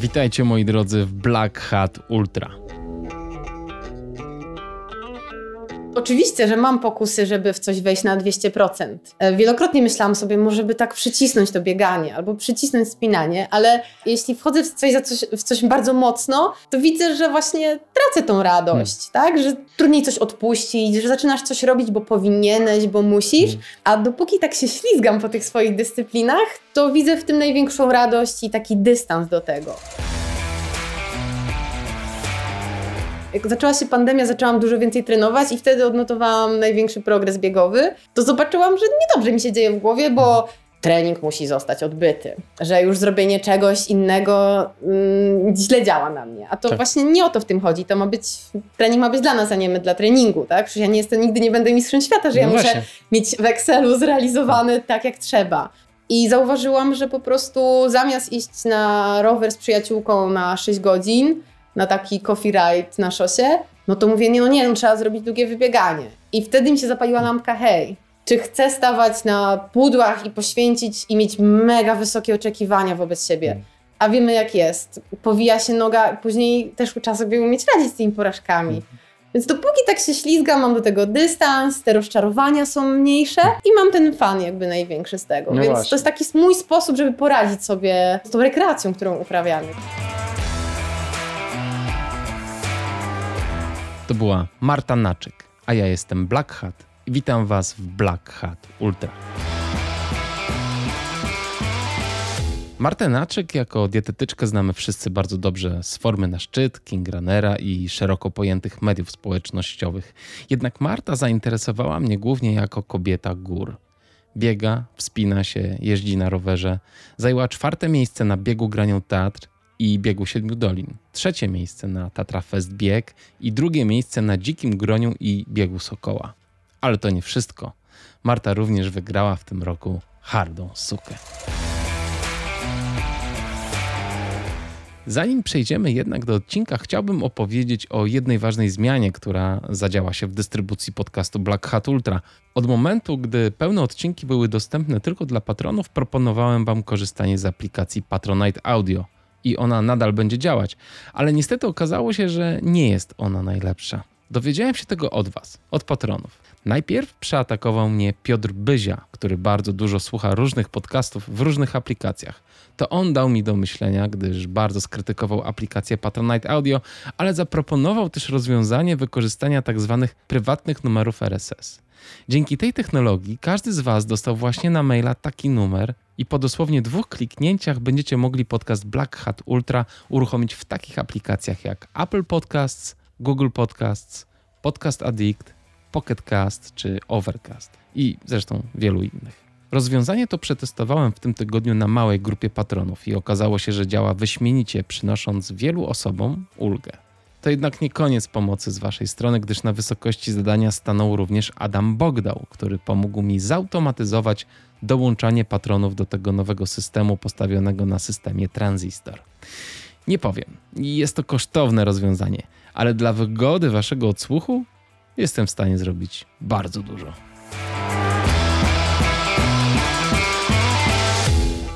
Witajcie moi drodzy w Black Hat Ultra. Oczywiście, że mam pokusy, żeby w coś wejść na 200%. E, Wielokrotnie myślałam sobie, może by tak przycisnąć to bieganie albo przycisnąć spinanie, ale jeśli wchodzę w coś, w coś bardzo mocno, to widzę, że właśnie tracę tą radość, tak? Że trudniej coś odpuścić, że zaczynasz coś robić, bo powinieneś, bo musisz, a dopóki tak się ślizgam po tych swoich dyscyplinach, to widzę w tym największą radość i taki dystans do tego. Jak zaczęła się pandemia, zaczęłam dużo więcej trenować i wtedy odnotowałam największy progres biegowy. To zobaczyłam, że niedobrze mi się dzieje w głowie, bo trening musi zostać odbyty. Że już zrobienie czegoś innego mm, źle działa na mnie. A to Tak. właśnie nie o to w tym chodzi. To ma być, trening ma być dla nas, a nie my dla treningu, tak? Przecież ja nie jestem, nigdy nie będę mistrzem świata, że ja No muszę właśnie. mieć w Excelu zrealizowany tak jak trzeba. I zauważyłam, że po prostu zamiast iść na rower z przyjaciółką na 6 godzin, na taki coffee ride na szosie, no to mówię, nie, no nie, no trzeba zrobić długie wybieganie. I wtedy mi się zapaliła lampka, hej, czy chcę stawać na pudłach i poświęcić i mieć mega wysokie oczekiwania wobec siebie? A wiemy jak jest. Powija się noga, później też trzeba sobie umieć radzić z tymi porażkami. Więc dopóki tak się ślizgam, mam do tego dystans, te rozczarowania są mniejsze i mam ten fan jakby największy z tego. No Więc właśnie. to jest taki mój sposób, żeby poradzić sobie z tą rekreacją, którą uprawiamy. To była Marta Naczyk, a ja jestem Black Hat i witam Was w Black Hat Ultra. Martę Naczyk jako dietetyczkę znamy wszyscy bardzo dobrze z formy na szczyt, King Runnera i szeroko pojętych mediów społecznościowych. Jednak Marta zainteresowała mnie głównie jako kobieta gór. Biega, wspina się, jeździ na rowerze. Zajęła czwarte miejsce na biegu Granią Teatr i biegu Siedmiu Dolin. Trzecie miejsce na Tatra Fest Bieg i drugie miejsce na Dzikim Groniu i biegu Sokoła. Ale to nie wszystko. Marta również wygrała w tym roku hardą sukę. Zanim przejdziemy jednak do odcinka, chciałbym opowiedzieć o jednej ważnej zmianie, która zadziała się w dystrybucji podcastu Black Hat Ultra. Od momentu, gdy pełne odcinki były dostępne tylko dla patronów, proponowałem Wam korzystanie z aplikacji Patronite Audio i ona nadal będzie działać, ale niestety okazało się, że nie jest ona najlepsza. Dowiedziałem się tego od Was, od patronów. Najpierw przeatakował mnie Piotr Byzia, który bardzo dużo słucha różnych podcastów w różnych aplikacjach. To on dał mi do myślenia, gdyż bardzo skrytykował aplikację Patronite Audio, ale zaproponował też rozwiązanie wykorzystania tzw. prywatnych numerów RSS. Dzięki tej technologii każdy z Was dostał właśnie na maila taki numer i po dosłownie dwóch kliknięciach będziecie mogli podcast Black Hat Ultra uruchomić w takich aplikacjach jak Apple Podcasts, Google Podcasts, Podcast Addict, Pocket Cast czy Overcast i zresztą wielu innych. Rozwiązanie to przetestowałem w tym tygodniu na małej grupie patronów i okazało się, że działa wyśmienicie, przynosząc wielu osobom ulgę. To jednak nie koniec pomocy z Waszej strony, gdyż na wysokości zadania stanął również Adam Bogdał, który pomógł mi zautomatyzować dołączanie patronów do tego nowego systemu postawionego na systemie Transistor. Nie powiem, jest to kosztowne rozwiązanie, ale dla wygody Waszego odsłuchu jestem w stanie zrobić bardzo dużo.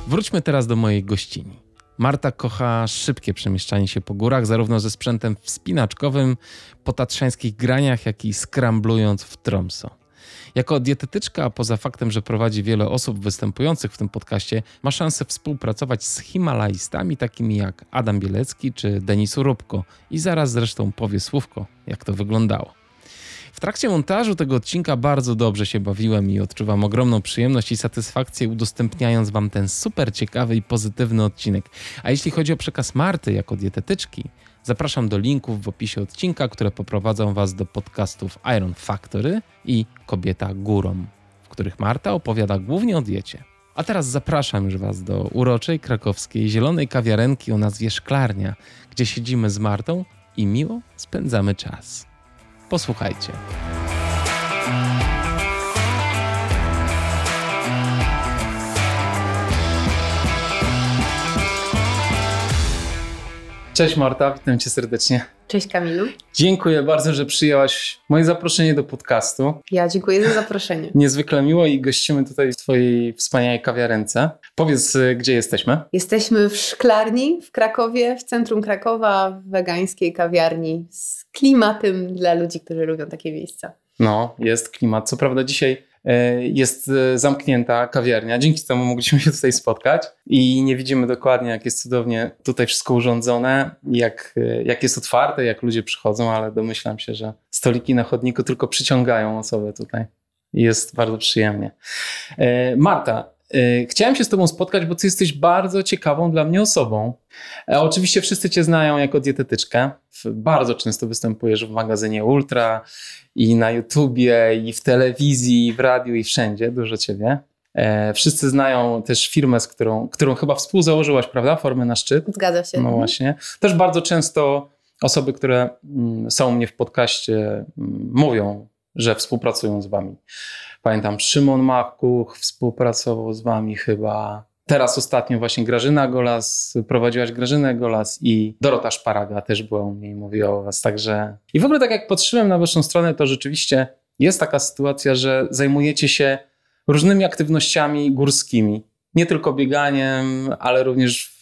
Wróćmy teraz do mojej gościni. Marta kocha szybkie przemieszczanie się po górach, zarówno ze sprzętem wspinaczkowym, po tatrzańskich graniach, jak i skramblując w Tromso. Jako dietetyczka, a poza faktem, że prowadzi wiele osób występujących w tym podcaście, ma szansę współpracować z himalajstami takimi jak Adam Bielecki czy Denis Urubko i zaraz zresztą powie słówko, jak to wyglądało. W trakcie montażu tego odcinka bardzo dobrze się bawiłem i odczuwam ogromną przyjemność i satysfakcję udostępniając Wam ten super ciekawy i pozytywny odcinek. A jeśli chodzi o przekaz Marty jako dietetyczki, zapraszam do linków w opisie odcinka, które poprowadzą Was do podcastów Iron Factory i Kobieta Górą, w których Marta opowiada głównie o diecie. A teraz zapraszam już Was do uroczej krakowskiej zielonej kawiarenki o nazwie Szklarnia, gdzie siedzimy z Martą i miło spędzamy czas. Posłuchajcie. Cześć Marta, witam cię serdecznie. Cześć Kamilu. Dziękuję bardzo, że przyjęłaś moje zaproszenie do podcastu. Ja dziękuję za zaproszenie. Niezwykle miło i gościmy tutaj w twojej wspaniałej kawiarence. Powiedz, y, gdzie jesteśmy? Jesteśmy w szklarni w Krakowie, w centrum Krakowa, w wegańskiej kawiarni z klimatem dla ludzi, którzy lubią takie miejsca. No, jest klimat. Co prawda dzisiaj jest e, zamknięta kawiarnia. Dzięki temu mogliśmy się tutaj spotkać i nie widzimy dokładnie, jak jest cudownie tutaj wszystko urządzone, jak, e, jak jest otwarte, jak ludzie przychodzą, ale domyślam się, że stoliki na chodniku tylko przyciągają osoby tutaj. Jest bardzo przyjemnie. Marta, chciałem się z Tobą spotkać, bo Ty jesteś bardzo ciekawą dla mnie osobą. E, oczywiście wszyscy Cię znają jako dietetyczkę. Bardzo często występujesz w magazynie Ultra i na YouTubie, i w telewizji, i w radiu, i wszędzie. Dużo Ciebie. E, wszyscy znają też firmę, z którą, którą chyba współzałożyłaś, prawda? Formę na szczyt. Zgadza się. No mhm. właśnie. Też bardzo często osoby, które mm, są u mnie w podcaście, mm, mówią, że współpracują z Wami. Pamiętam, Szymon Machkuch współpracował z wami chyba. Teraz ostatnio właśnie Grażyna Golas, prowadziłaś Grażynę Golas i Dorota Szparaga też była u mnie i mówiła o was. Także i w ogóle tak jak patrzyłem na waszą stronę, to rzeczywiście jest taka sytuacja, że zajmujecie się różnymi aktywnościami górskimi. Nie tylko bieganiem, ale również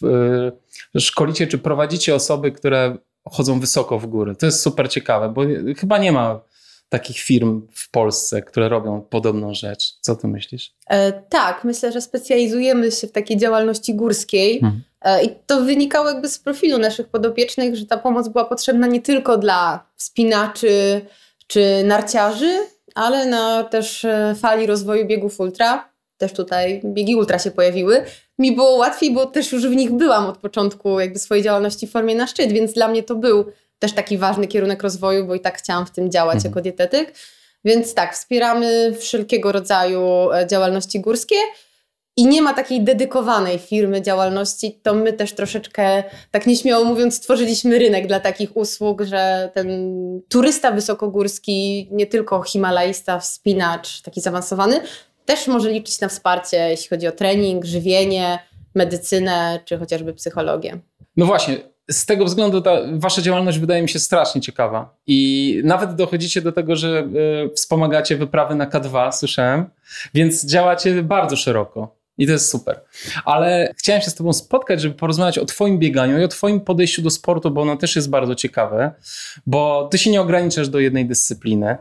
yy, szkolicie czy prowadzicie osoby, które chodzą wysoko w góry. To jest super ciekawe, bo chyba nie ma takich firm w Polsce, które robią podobną rzecz. Co ty myślisz? E, tak, myślę, że specjalizujemy się w takiej działalności górskiej. Hmm. E, I to wynikało jakby z profilu naszych podopiecznych, że ta pomoc była potrzebna nie tylko dla wspinaczy czy narciarzy, ale na też e, fali rozwoju biegów ultra. Też tutaj biegi ultra się pojawiły. Mi było łatwiej, bo też już w nich byłam od początku jakby swojej działalności w formie na szczyt, więc dla mnie to był też taki ważny kierunek rozwoju, bo i tak chciałam w tym działać mhm. jako dietetyk. Więc tak, wspieramy wszelkiego rodzaju e, działalności górskie. I nie ma takiej dedykowanej firmy działalności, to my też troszeczkę, tak nieśmiało mówiąc, stworzyliśmy rynek dla takich usług, że ten turysta wysokogórski, nie tylko himalaista, wspinacz, taki zaawansowany, też może liczyć na wsparcie, jeśli chodzi o trening, żywienie, medycynę czy chociażby psychologię. No właśnie, z tego względu ta wasza działalność wydaje mi się strasznie ciekawa. I nawet dochodzicie do tego, że y, wspomagacie wyprawy na K2, słyszałem, więc działacie bardzo szeroko. I to jest super. Ale chciałem się z Tobą spotkać, żeby porozmawiać o Twoim bieganiu i o Twoim podejściu do sportu, bo ono też jest bardzo ciekawe, bo Ty się nie ograniczasz do jednej dyscypliny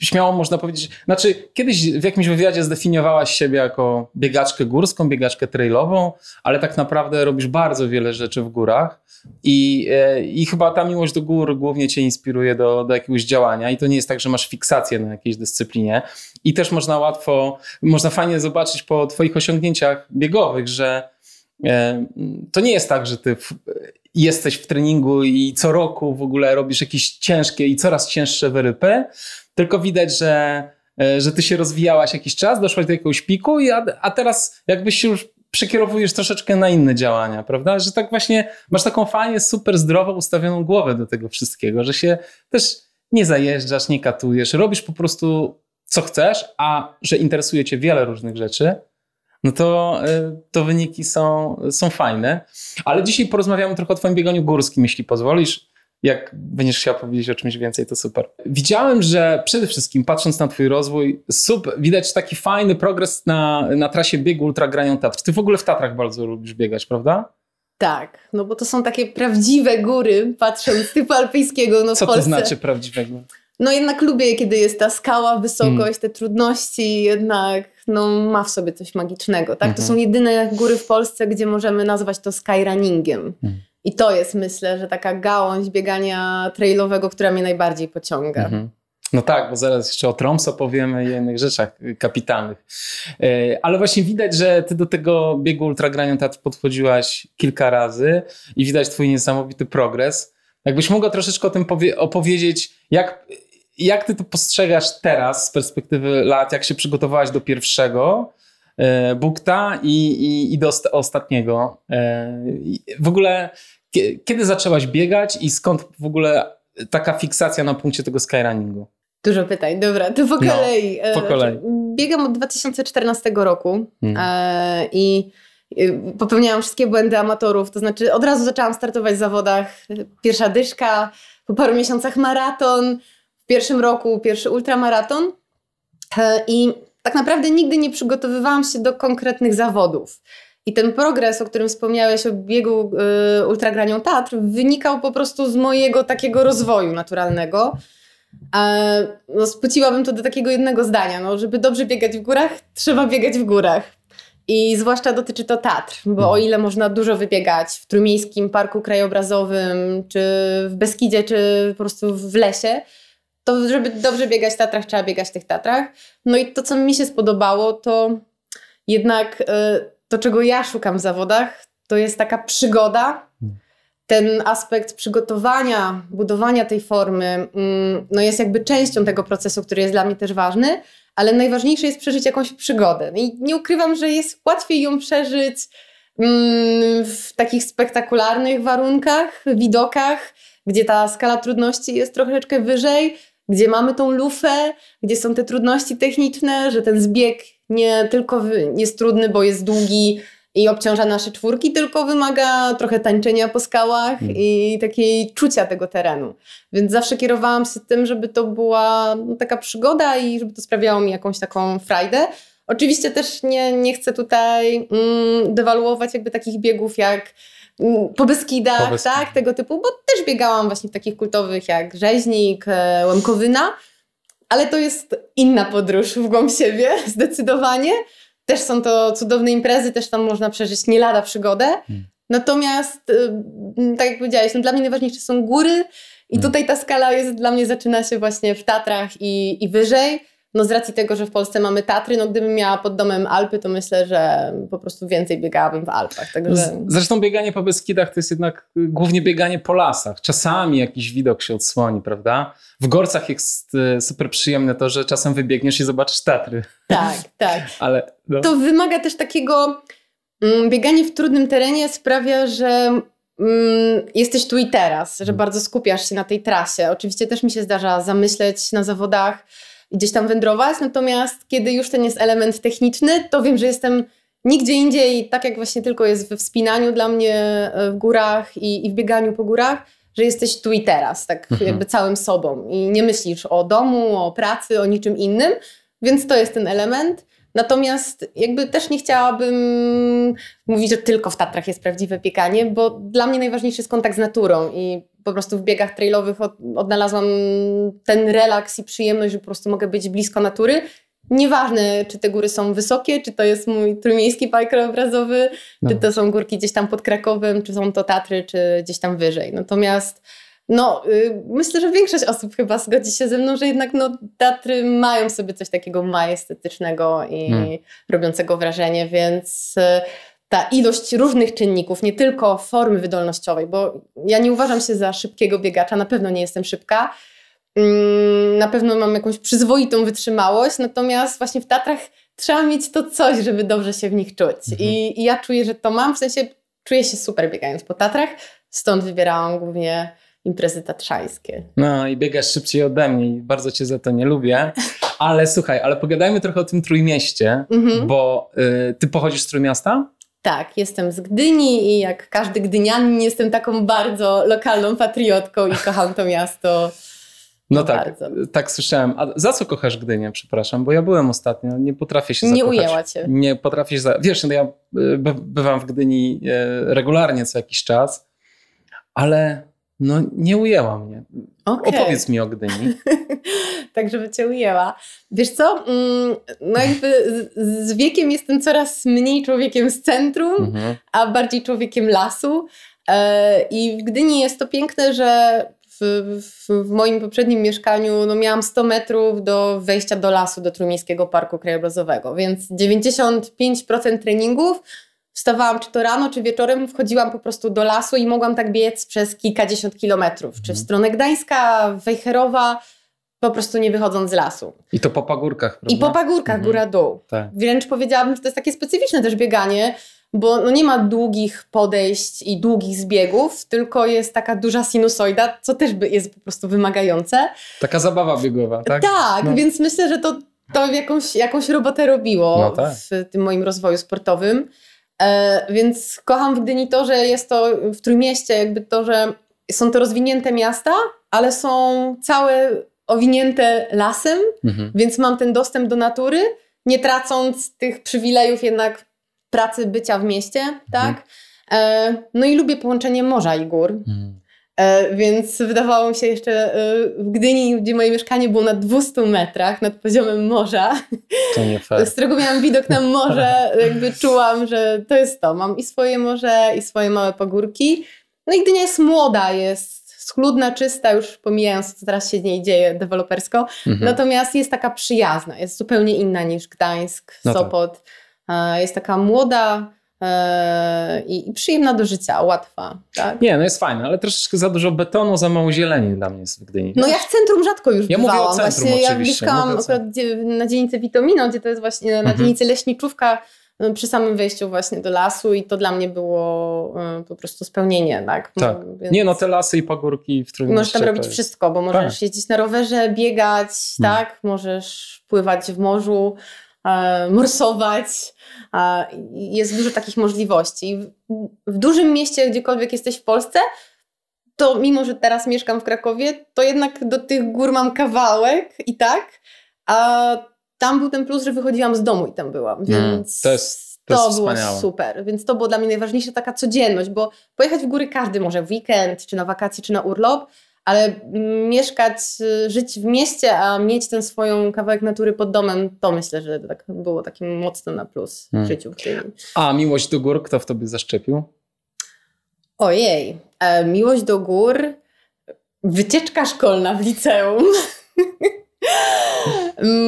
śmiało można powiedzieć, znaczy kiedyś w jakimś wywiadzie zdefiniowałaś siebie jako biegaczkę górską, biegaczkę trailową, ale tak naprawdę robisz bardzo wiele rzeczy w górach i, e, i chyba ta miłość do gór głównie cię inspiruje do, do jakiegoś działania i to nie jest tak, że masz fiksację na jakiejś dyscyplinie. I też można łatwo, można fajnie zobaczyć po twoich osiągnięciach biegowych, że e, to nie jest tak, że ty jesteś w treningu i co roku w ogóle robisz jakieś ciężkie i coraz cięższe wyrypy, tylko widać, że, e, że ty się rozwijałaś jakiś czas, doszłaś do jakiegoś piku, i a, a teraz jakbyś się już przekierowujesz troszeczkę na inne działania, prawda? Że tak właśnie masz taką fajnie, super zdrowo ustawioną głowę do tego wszystkiego, że się też nie zajeżdżasz, nie katujesz, robisz po prostu co chcesz, a że interesuje cię wiele różnych rzeczy, no to, e, to wyniki są, są fajne. Ale dzisiaj porozmawiamy trochę o twoim bieganiu górskim, jeśli pozwolisz. Jak będziesz chciał powiedzieć o czymś więcej, to super. Widziałem, że przede wszystkim patrząc na Twój rozwój, super, widać taki fajny progres na, na trasie biegu Ultra Granion Tatr. Ty w ogóle w Tatrach bardzo lubisz biegać, prawda? Tak, no bo to są takie prawdziwe góry, patrząc typu alpejskiego. No Co to znaczy prawdziwe góry? No jednak lubię, kiedy jest ta skała, wysokość, hmm. te trudności, jednak no, ma w sobie coś magicznego. Tak? To mhm. są jedyne góry w Polsce, gdzie możemy nazwać to skyrunningiem. Hmm. I to jest, myślę, że taka gałąź biegania trailowego, która mnie najbardziej pociąga. Mhm. No tak, bo zaraz jeszcze o Tromso powiemy i innych rzeczach kapitalnych. E, ale właśnie widać, że ty do tego biegu Ultragranion Tatr podchodziłaś kilka razy i widać twój niesamowity progres. Jakbyś mogła troszeczkę o tym opowiedzieć, jak, jak ty to postrzegasz teraz z perspektywy lat, jak się przygotowałaś do pierwszego bukta i, i, i do ostatniego. E, w ogóle kiedy zaczęłaś biegać i skąd w ogóle taka fiksacja na punkcie tego skyrunningu? Dużo pytań, dobra, to po kolei. No, po kolei. Biegam od 2014 roku hmm. i popełniałam wszystkie błędy amatorów, to znaczy od razu zaczęłam startować w zawodach. Pierwsza dyszka, po paru miesiącach maraton, w pierwszym roku pierwszy ultramaraton e, i tak naprawdę nigdy nie przygotowywałam się do konkretnych zawodów. I ten progres, o którym wspomniałeś, o biegu y, ultragranią Tatr, wynikał po prostu z mojego takiego rozwoju naturalnego. E, no, spociłabym to do takiego jednego zdania. No, żeby dobrze biegać w górach, trzeba biegać w górach. I zwłaszcza dotyczy to Tatr, bo o mhm. ile można dużo wybiegać w Trójmiejskim Parku Krajobrazowym, czy w Beskidzie, czy po prostu w lesie, to żeby dobrze biegać w Tatrach, trzeba biegać w tych Tatrach. No i to, co mi się spodobało, to jednak e, to, czego ja szukam w zawodach, to jest taka przygoda, ten aspekt przygotowania, budowania tej formy, mm, no jest jakby częścią tego procesu, który jest dla mnie też ważny, ale najważniejsze jest przeżyć jakąś przygodę. I nie ukrywam, że jest łatwiej ją przeżyć mm, w takich spektakularnych warunkach, widokach, gdzie ta skala trudności jest troszeczkę wyżej, gdzie mamy tą lufę, gdzie są te trudności techniczne, że ten zbieg nie tylko jest trudny, bo jest długi i obciąża nasze czwórki, tylko wymaga trochę tańczenia po skałach hmm. i takiej czucia tego terenu. Więc zawsze kierowałam się tym, żeby to była no, taka przygoda i żeby to sprawiało mi jakąś taką frajdę. Oczywiście też nie, nie chcę tutaj mm, dewaluować jakby takich biegów jak mm, po Beskidach, po Beskidach, tak, tego typu, bo też biegałam właśnie w takich kultowych jak Rzeźnik, e, Łemkowyna, ale to jest inna podróż w głąb siebie, zdecydowanie. Też są to cudowne imprezy, też tam można przeżyć nie lada przygodę. Hmm. Natomiast, y, tak jak powiedziałeś, no dla mnie najważniejsze są góry i hmm. tutaj ta skala jest dla mnie zaczyna się właśnie w Tatrach i, i wyżej no z racji tego, że w Polsce mamy Tatry, no gdybym miała pod domem Alpy, to myślę, że po prostu więcej biegałabym w Alpach. Także... Zresztą bieganie po Beskidach to jest jednak głównie bieganie po lasach. Czasami jakiś widok się odsłoni, prawda? W Gorcach jest e, super przyjemne to, że czasem wybiegniesz i zobaczysz Tatry. Tak, tak. Ale no. To wymaga też takiego... Mm, bieganie w trudnym terenie sprawia, że mm, jesteś tu i teraz, że hmm. bardzo skupiasz się na tej trasie. Oczywiście też mi się zdarza zamyśleć na zawodach, gdzieś tam wędrować. Natomiast kiedy już ten jest element techniczny, to wiem, że jestem nigdzie indziej, tak jak właśnie tylko jest we wspinaniu dla mnie e, w górach i, i w bieganiu po górach, że jesteś tu i teraz, tak mhm. jakby całym sobą i nie myślisz o domu, o pracy, o niczym innym, więc to jest ten element. Natomiast jakby też nie chciałabym mówić, że tylko w Tatrach jest prawdziwe bieganie, bo dla mnie najważniejszy jest kontakt z naturą i po prostu w biegach trailowych od, odnalazłam ten relaks i przyjemność, że po prostu mogę być blisko natury. Nieważne, czy te góry są wysokie, czy to jest mój trójmiejski park krajobrazowy, no. czy to są górki gdzieś tam pod Krakowem, czy są to Tatry, czy gdzieś tam wyżej. Natomiast no, y, myślę, że większość osób chyba zgodzi się ze mną, że jednak no, Tatry mają sobie coś takiego majestetycznego i hmm. robiącego wrażenie, więc y, ta ilość różnych czynników, nie tylko formy wydolnościowej, bo ja nie uważam się za szybkiego biegacza, na pewno nie jestem szybka. Mm, na pewno mam jakąś przyzwoitą wytrzymałość, natomiast właśnie w Tatrach trzeba mieć to coś, żeby dobrze się w nich czuć. Mhm. I, I, ja czuję, że to mam, w sensie czuję się super biegając po Tatrach, stąd wybierałam głównie imprezy tatrzańskie. No i biegasz szybciej ode mnie i bardzo cię za to nie lubię. Ale słuchaj, ale pogadajmy trochę o tym Trójmieście, mhm. bo y, ty pochodzisz z Trójmiasta? Tak, jestem z Gdyni i jak każdy gdynianin jestem taką bardzo lokalną patriotką i kocham to miasto. No tak, bardzo. tak słyszałem. A za co kochasz Gdynię, przepraszam? Bo ja byłem ostatnio, nie potrafię się Nie zakochać. ujęła cię. Nie potrafię się za... Wiesz, no ja y, bywam w Gdyni y, regularnie co jakiś czas, ale no nie ujęła mnie. Okay. Opowiedz mi o Gdyni. tak, żeby cię ujęła. Wiesz co, mm, no jakby z wiekiem jestem coraz mniej człowiekiem z centrum, mhm. a bardziej człowiekiem lasu. E, I w Gdyni jest to piękne, że w, w, w, moim poprzednim mieszkaniu no, miałam 100 metrów do wejścia do lasu, do Trójmiejskiego Parku Krajobrazowego, więc 95% treningów wstawałam czy to rano, czy wieczorem, wchodziłam po prostu do lasu i mogłam tak biec przez kilkadziesiąt kilometrów, czy w mhm. stronę Gdańska, Wejherowa, po prostu nie wychodząc z lasu. I to po pagórkach, prawda? I po pagórkach, mhm. góra-dół. Tak. Wręcz powiedziałabym, że to jest takie specyficzne też bieganie, bo no nie ma długich podejść i długich zbiegów, tylko jest taka duża sinusoida, co też jest po prostu wymagające. Taka zabawa biegowa, tak? Tak, no. więc myślę, że to, to jakąś, jakąś robotę robiło no tak. w tym moim rozwoju sportowym. E, więc kocham w Gdyni to, że jest to w Trójmieście, jakby to, że są to rozwinięte miasta, ale są całe owinięte lasem, mhm. więc mam ten dostęp do natury, nie tracąc tych przywilejów jednak pracy bycia w mieście, tak? Mhm. No i lubię połączenie morza i gór. Mhm. E, więc wydawało mi się jeszcze e, w Gdyni, gdzie moje mieszkanie było na 200 metrach nad poziomem morza, to nie fair. z którego miałam widok na morze, jakby czułam, że to jest to. Mam i swoje morze, i swoje małe pogórki. No i Gdynia jest młoda, jest schludna, czysta, już pomijając, co teraz się w niej dzieje dewelopersko. Mhm. Natomiast jest taka przyjazna, jest zupełnie inna niż Gdańsk, no tak. Sopot. Tak. Jest taka młoda, e, i, przyjemna do życia, łatwa. Tak? Nie, no jest fajne, ale troszeczkę za dużo betonu, za mało zieleni dla mnie jest w Gdyni. No ja w centrum rzadko już ja bywałam. Mówię o centrum, właśnie ja mieszkałam akurat na dzielnicy Witomino, gdzie to jest właśnie na mhm. dzielnicy Leśniczówka, no, przy samym wejściu właśnie do lasu i to dla mnie było y, po prostu spełnienie, tak? Tak. Więc... Nie no, te lasy i pagórki w którym Możesz tam robić jest... wszystko, bo możesz tak. jeździć na rowerze, biegać, hmm. tak? Możesz pływać w morzu, morsować. E, jest dużo takich możliwości. W, dużym mieście, gdziekolwiek jesteś w Polsce, to mimo, że teraz mieszkam w Krakowie, to jednak do tych gór mam kawałek i tak, a tam był ten plus, że wychodziłam z domu i tam byłam, mm, więc to, jest, to, to jest było super. Więc to było dla mnie najważniejsza taka codzienność, bo pojechać w góry każdy może w weekend, czy na wakacje, czy na urlop, ale mieszkać, y, żyć w mieście, a mieć ten swoją kawałek natury pod domem, to myślę, że tak było takim mocno na plus w hmm. życiu. A miłość do gór, kto w tobie zaszczepił? Ojej, e, miłość do gór, wycieczka szkolna w liceum.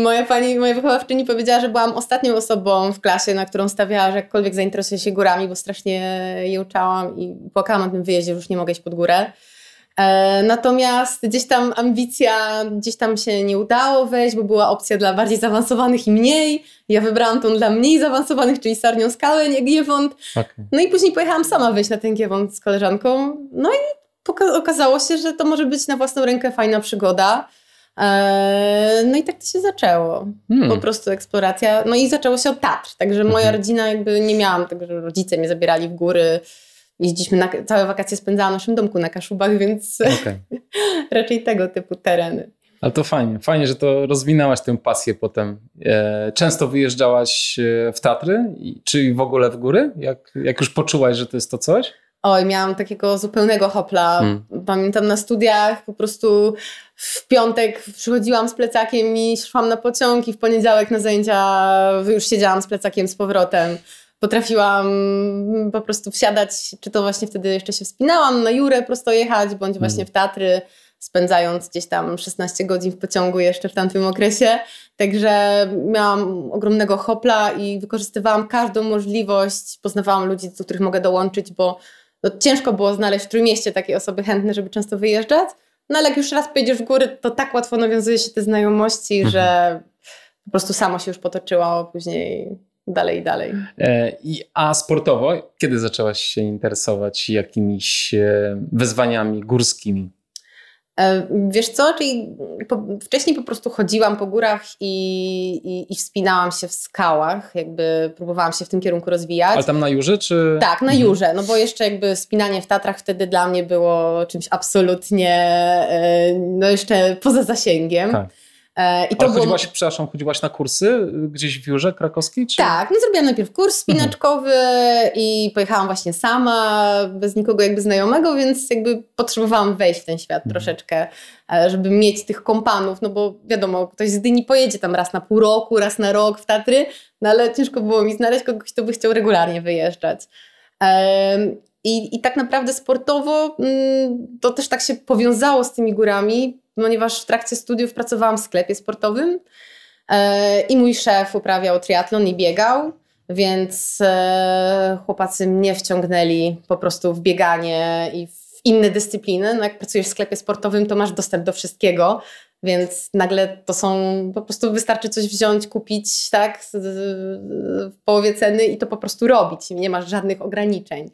Moja pani, moja wychowawczyni powiedziała, że byłam ostatnią osobą w klasie, na którą stawiała, że jakkolwiek zainteresuje się górami, bo strasznie je uczałam i płakałam na tym wyjeździe, że już nie mogę iść pod górę. E, natomiast gdzieś tam ambicja, gdzieś tam się nie udało wejść, bo była opcja dla bardziej zaawansowanych i mniej. Ja wybrałam tą dla mniej zaawansowanych, czyli Sarnią Skałę, nie Giewont. Okay. No i później pojechałam sama wejść na ten Giewont z koleżanką. No i okazało się, że to może być na własną rękę fajna przygoda. E, no i tak to się zaczęło. Hmm. Po prostu eksploracja. No i zaczęło się od Tatr. Także moja mhm. rodzina jakby nie miałam tego, że rodzice mnie zabierali w góry. Jeździliśmy na, całe wakacje spędzałam w naszym domku na Kaszubach, więc okay. raczej tego typu tereny. Ale to fajnie. Fajnie, że to rozwinęłaś tę pasję potem. E, często wyjeżdżałaś e, w Tatry, czy w ogóle w góry? Jak, jak już poczułaś, że to jest to coś? Oj, miałam takiego zupełnego hopla. Hmm. Pamiętam na studiach po prostu w piątek przychodziłam z plecakiem i szłam na pociąg i w poniedziałek na zajęcia już siedziałam z plecakiem z powrotem. Potrafiłam po prostu wsiadać, czy to właśnie wtedy jeszcze się wspinałam na Jurę prosto jechać, bądź właśnie w Tatry, spędzając gdzieś tam 16 godzin w pociągu jeszcze w tamtym okresie. Także miałam ogromnego hopla i wykorzystywałam każdą możliwość, poznawałam ludzi, do których mogę dołączyć, bo no, ciężko było znaleźć w Trójmieście takie osoby chętne, żeby często wyjeżdżać. No ale jak już raz pojedziesz w góry, to tak łatwo nawiązuje się te znajomości, mhm. że po prostu samo się już potoczyło później dalej i dalej. E, a sportowo, kiedy zaczęłaś się interesować jakimiś e, wyzwaniami górskimi? E, wiesz co, czyli po, wcześniej po prostu chodziłam po górach i, i, i, wspinałam się w skałach, jakby próbowałam się w tym kierunku rozwijać. Ale tam na Jurze, czy? Tak, na mhm. Jurze, no bo jeszcze jakby wspinanie w Tatrach wtedy dla mnie było czymś absolutnie, e, no jeszcze poza zasięgiem. Tak. E, I to Ale chodziłaś, było... przepraszam, chodziłaś na kursy gdzieś w Jurze Krakowskiej? Czy... Tak, no zrobiłam najpierw kurs spinaczkowy mhm. i pojechałam właśnie sama, bez nikogo jakby znajomego, więc jakby potrzebowałam wejść w ten świat mhm. troszeczkę, e, żeby mieć tych kompanów, no bo wiadomo, ktoś z Dyni pojedzie tam raz na pół roku, raz na rok w Tatry, no ale ciężko było mi znaleźć kogoś, kto by chciał regularnie wyjeżdżać. I, I tak naprawdę sportowo mm, to też tak się powiązało z tymi górami, ponieważ w trakcie studiów pracowałam w sklepie sportowym e, i mój szef uprawiał triatlon i biegał, więc e, chłopacy mnie wciągnęli po prostu w bieganie i w inne dyscypliny. No jak pracujesz w sklepie sportowym, to masz dostęp do wszystkiego, więc nagle to są, po prostu wystarczy coś wziąć, kupić, tak, w połowie ceny i to po prostu robić. Nie masz żadnych ograniczeń.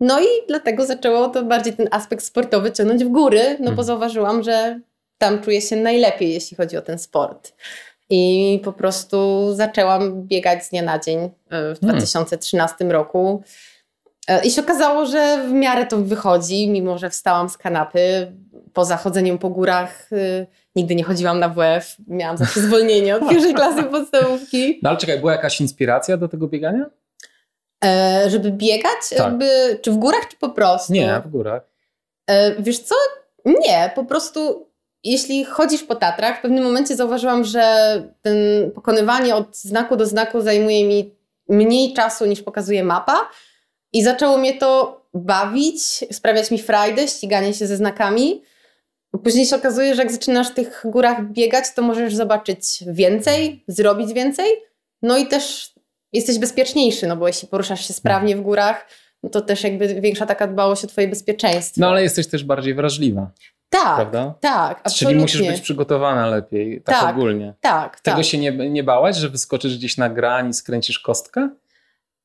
No i dlatego zaczęło to bardziej ten aspekt sportowy ciągnąć w góry, no bo mhm. zauważyłam, że tam czuję się najlepiej, jeśli chodzi o ten sport. I po prostu zaczęłam biegać z dnia na dzień y, w 2013 hmm. roku. Y, I się okazało, że w miarę to wychodzi, mimo że wstałam z kanapy. Poza chodzeniem po górach nigdy nie chodziłam na WF. Miałam zawsze zwolnienie od pierwszej klasy podstawówki. No ale czekaj, była jakaś inspiracja do tego biegania? E, żeby biegać? Tak. Jakby, czy w górach, czy po prostu? Nie, w górach. E, wiesz co? Nie, po prostu jeśli chodzisz po Tatrach, w pewnym momencie zauważyłam, że ten pokonywanie od znaku do znaku zajmuje mi mniej czasu niż pokazuje mapa i zaczęło mnie to bawić, sprawiać mi frajdę, ściganie się ze znakami. Później się okazuje, że jak zaczynasz w tych górach biegać, to możesz zobaczyć więcej, zrobić więcej, no i też jesteś bezpieczniejszy, no bo jeśli poruszasz się sprawnie w górach, no to też jakby większa taka dbałość o twoje bezpieczeństwo. No ale jesteś też bardziej wrażliwa. Tak, prawda? tak, absolutnie. Czyli musisz być przygotowana lepiej, tak, tak ogólnie. Tak, Tego tak. się nie, nie bałaś, że wyskoczysz gdzieś na gran i skręcisz kostkę?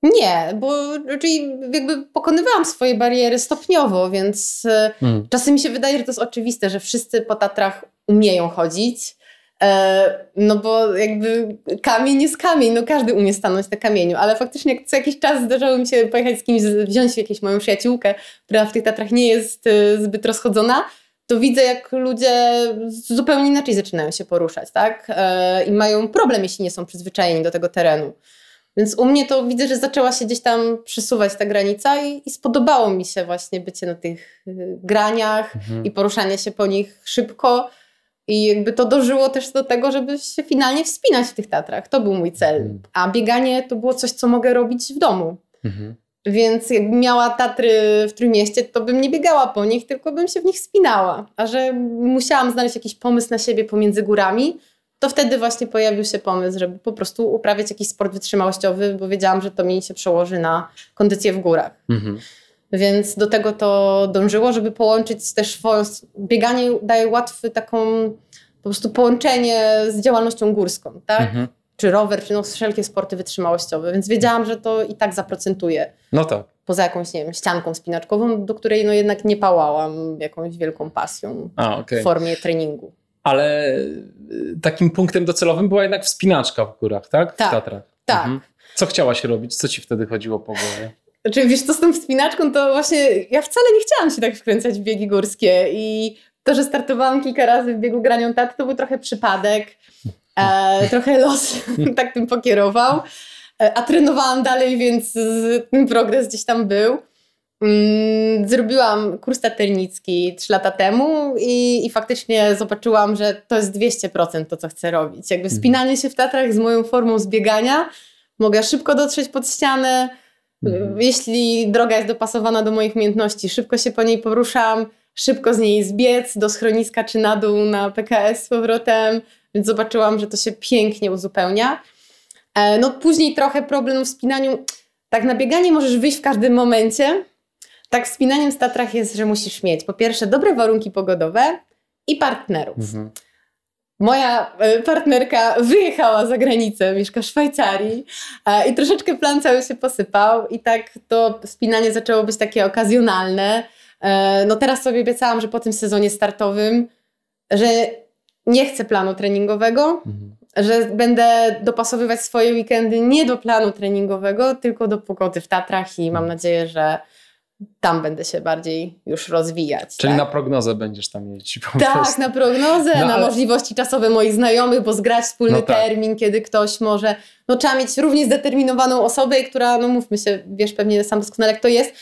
Nie, bo czyli jakby pokonywałam swoje bariery stopniowo, więc e, hmm. czasem mi się wydaje, że to jest oczywiste, że wszyscy po Tatrach umieją chodzić. E, no bo jakby kamień jest kamień, no każdy umie stanąć na kamieniu, ale faktycznie co jakiś czas zdarzało mi się pojechać z kimś, wziąć jakąś moją przyjaciółkę, która w tych Tatrach nie jest e, zbyt rozchodzona, to widzę jak ludzie zupełnie inaczej zaczynają się poruszać, tak? I mają problem, jeśli nie są przyzwyczajeni do tego terenu. Więc u mnie to widzę, że zaczęła się gdzieś tam przesuwać ta granica i, i spodobało mi się właśnie bycie na tych y, graniach mhm. i poruszanie się po nich szybko. I jakby to dożyło też do tego, żeby się finalnie wspinać w tych Tatrach. To był mój cel. Mhm. A bieganie to było coś, co mogę robić w domu. Mhm. Więc jakbym miała Tatry w Trójmieście, to bym nie biegała po nich, tylko bym się w nich wspinała. A że musiałam znaleźć jakiś pomysł na siebie pomiędzy górami, to wtedy właśnie pojawił się pomysł, żeby po prostu uprawiać jakiś sport wytrzymałościowy, bo wiedziałam, że to mi się przełoży na kondycję w górach. Mhm. Więc do tego to dążyło, żeby połączyć też. Bieganie daje łatwy taką po prostu połączenie z działalnością górską, tak? Mhm. Czy rower, czy no wszelkie sporty wytrzymałościowe, więc wiedziałam, że to i tak zaprocentuje. No tak. Poza jakąś, nie wiem, ścianką spinaczkową, do której no jednak nie pałałam jakąś wielką pasją A, okay. w formie treningu ale y, takim punktem docelowym była jednak wspinaczka w górach, tak? W tak, Tatrach. Tak. Mhm. Co chciałaś robić? Co ci wtedy chodziło po głowie? Znaczy, wiesz, co z tą wspinaczką, to właśnie ja wcale nie chciałam się tak wkręcać w biegi górskie i to, że startowałam kilka razy w biegu granią tat, to był trochę przypadek, e, trochę los tak tym pokierował, e, a trenowałam dalej, więc ten progres gdzieś tam był. Mm, zrobiłam kurs taternicki 3 lata temu i, i faktycznie zobaczyłam, że to jest 200% to, co chcę robić. Jakby mhm. spinanie się w Tatrach z moją formą zbiegania, mogę szybko dotrzeć pod ścianę. Jeśli droga jest dopasowana do moich umiejętności, szybko się po niej poruszam, szybko z niej zbiec do schroniska czy na dół na PKS z powrotem, więc zobaczyłam, że to się pięknie uzupełnia. E, no później trochę problem w spinaniu. Tak na bieganie możesz wyjść w każdym momencie, tak wspinaniem w Tatrach jest, że musisz mieć po pierwsze dobre warunki pogodowe i partnerów. Mhm. Moja e, partnerka wyjechała za granicę, mieszka w Szwajcarii e, i troszeczkę plan cały się posypał i tak to spinanie zaczęło być takie okazjonalne. E, no teraz sobie obiecałam, że po tym sezonie startowym, że nie chcę planu treningowego, mhm. że będę dopasowywać swoje weekendy nie do planu treningowego, tylko do pogody w Tatrach i mam mhm. nadzieję, że tam będę się bardziej już rozwijać. Czyli tak? na prognozę będziesz tam jeździć po Tak, prostu. na prognozę, no, na ale... możliwości czasowe moich znajomych, bo zgrać wspólny no tak. termin, kiedy ktoś może, no trzeba mieć równie zdeterminowaną osobę, która, no mówmy się, wiesz pewnie sam doskonale jak to jest,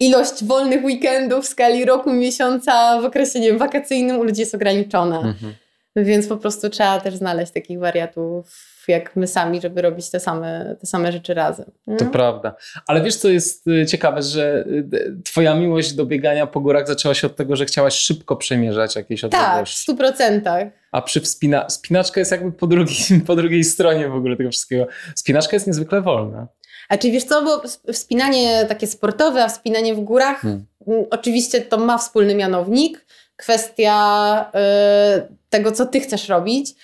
ilość wolnych weekendów w skali roku, miesiąca w okresie, nie wiem, wakacyjnym u ludzi jest ograniczona. Mhm. Więc po prostu trzeba też znaleźć takich wariatów jak my sami, żeby robić te same, te same rzeczy razem. To prawda. Ale wiesz, co jest y, ciekawe, że y, twoja miłość do biegania po górach zaczęła się od tego, że chciałaś szybko przemierzać jakieś odległości. Tak, w stu procentach. A przy wspina spinaczka jest jakby po drugiej, po drugiej stronie w ogóle tego wszystkiego. Spinaczka jest niezwykle wolna. A czy wiesz co, bo wspinanie takie sportowe, a wspinanie w górach, hmm. oczywiście to ma wspólny mianownik. Kwestia y, tego, co ty chcesz robić.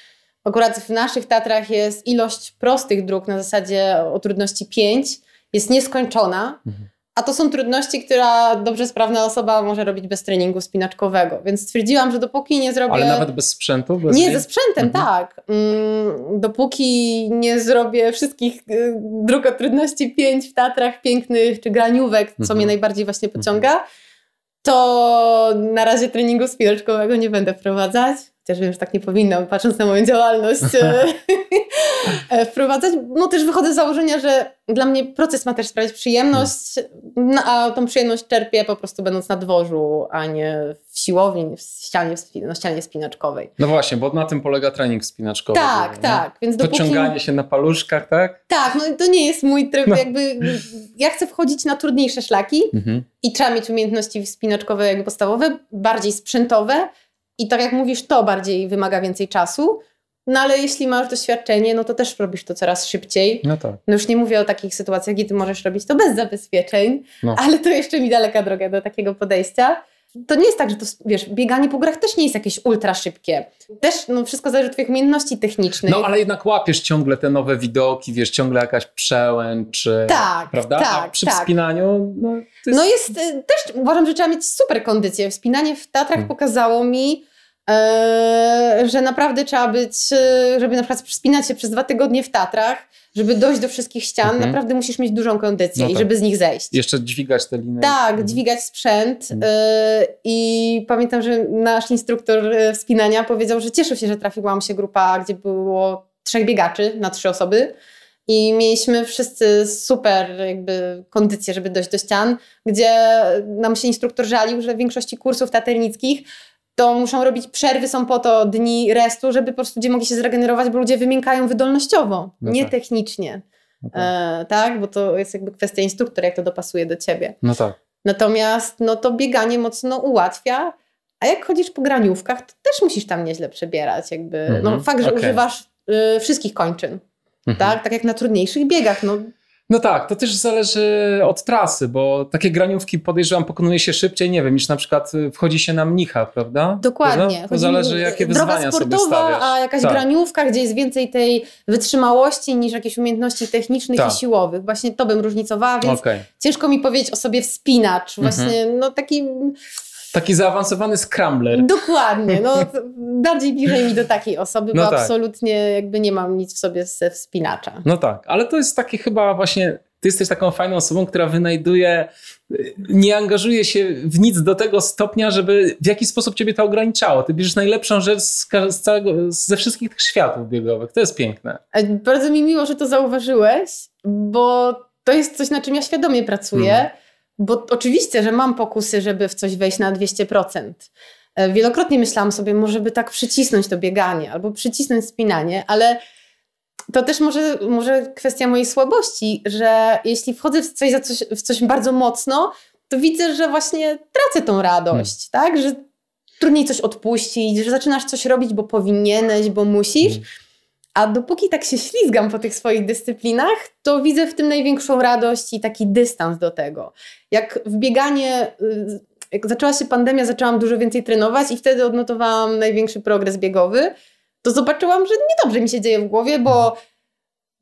Akurat w naszych Tatrach jest ilość prostych dróg na zasadzie o trudności 5 jest nieskończona, mhm. a to są trudności, która dobrze sprawna osoba może robić bez treningu spinaczkowego. Więc stwierdziłam, że dopóki nie zrobię. Ale nawet bez sprzętu? Bez nie, ze sprzętem, mhm. tak. Mm, dopóki nie zrobię wszystkich y, dróg o trudności pięć w Tatrach pięknych czy graniówek, co mhm. mnie najbardziej właśnie pociąga, to na razie treningu spinaczkowego nie będę wprowadzać chociaż wiem, że tak nie powinnam, patrząc na moją działalność, e, e, wprowadzać. No też wychodzę z założenia, że dla mnie proces ma też sprawiać przyjemność, no, a tą przyjemność czerpię po prostu będąc na dworzu, a nie w siłowni, w ścianie, na ścianie spinaczkowej. No właśnie, bo na tym polega trening spinaczkowy. Tak, nie? tak. Więc dopóki... się na paluszkach, tak? Tak, no to nie jest mój tryb, no. jakby ja chcę wchodzić na trudniejsze szlaki mhm. i trzeba mieć umiejętności spinaczkowe jakby podstawowe, bardziej sprzętowe, i tak jak mówisz, to bardziej wymaga więcej czasu. No ale jeśli masz doświadczenie, no to też robisz to coraz szybciej. No tak. No już nie mówię o takich sytuacjach, gdzie ty możesz robić to bez zabezpieczeń, no. ale to jeszcze mi daleka droga do takiego podejścia. To nie jest tak, że to, wiesz, bieganie po górach też nie jest jakieś ultra szybkie. Też, no wszystko zależy od twoich umiejętności technicznych. No ale jednak łapiesz ciągle te nowe widoki, wiesz, ciągle jakaś przełęcz, tak, prawda? Tak, A przy tak. wspinaniu, no... Jest... No jest, y, też uważam, że trzeba mieć super kondycję. Wspinanie w Tatrach hmm. pokazało mi, że naprawdę trzeba być, e, żeby na przykład wspinać się przez dwa tygodnie w Tatrach, żeby dojść do wszystkich ścian, mhm. naprawdę musisz mieć dużą kondycję no i tak. żeby z nich zejść. Jeszcze dźwigać te linie. Tak, mhm. dźwigać sprzęt. Mhm. E, I pamiętam, że nasz instruktor e, wspinania powiedział, że cieszył się, że trafiła mu się grupa, gdzie było trzech biegaczy na trzy osoby. I mieliśmy wszyscy super jakby kondycję, żeby dojść do ścian, gdzie nam się instruktor żalił, że w większości kursów taternickich to muszą robić przerwy, są po to dni restu, żeby po prostu ludzie mogli się zregenerować, bo ludzie wymiękają wydolnościowo, no nie tak. technicznie. No tak. E, tak. Bo to jest jakby kwestia instruktora, jak to dopasuje do ciebie. No tak. Natomiast no to bieganie mocno ułatwia, a jak chodzisz po graniówkach, to też musisz tam nieźle przebierać. Jakby. Mm -hmm. No fakt, że okay. używasz y, wszystkich kończyn. Mm -hmm. Tak? tak jak na trudniejszych biegach. No, no tak, to też zależy od trasy, bo takie graniówki podejrzewam pokonuje się szybciej, nie wiem, niż na przykład y, wchodzi się na mnicha, prawda? Dokładnie. Prawda? To zależy jakie wyzwania sportowa, sobie stawiasz. a jakaś tak. graniówka, gdzie jest więcej tej wytrzymałości niż jakieś umiejętności technicznych tak. i siłowych. Właśnie to bym różnicowała, więc okay. ciężko mi powiedzieć o sobie wspinacz. Mhm. Właśnie mhm. no taki Taki zaawansowany scrambler. Dokładnie. No, bardziej bliżej mi do takiej osoby, no bo tak. absolutnie jakby nie mam nic w sobie ze wspinacza. No tak, ale to jest takie chyba właśnie ty jesteś taką fajną osobą, która wynajduje, nie angażuje się w nic do tego stopnia, żeby w jakiś sposób ciebie to ograniczało. Ty bierzesz najlepszą rzecz z, z całego, ze wszystkich tych światów biegowych. To jest piękne. Bardzo mi miło, że to zauważyłeś, bo to jest coś, na czym ja świadomie pracuję. Hmm. Bo oczywiście, że mam pokusy, żeby w coś wejść na 200%. E, wielokrotnie myślałam sobie, może by tak przycisnąć to bieganie albo przycisnąć spinanie, ale to też może, może kwestia mojej słabości, że jeśli wchodzę w coś, coś, w coś bardzo mocno, to widzę, że właśnie tracę tą radość, hmm. tak? Że trudniej coś odpuścić, że zaczynasz coś robić, bo powinieneś, bo musisz. Hmm. A dopóki tak się ślizgam po tych swoich dyscyplinach, to widzę w tym największą radość i taki dystans do tego. Jak w bieganie, y, jak zaczęła się pandemia, zaczęłam dużo więcej trenować i wtedy odnotowałam największy progres biegowy, to zobaczyłam, że niedobrze mi się dzieje w głowie, bo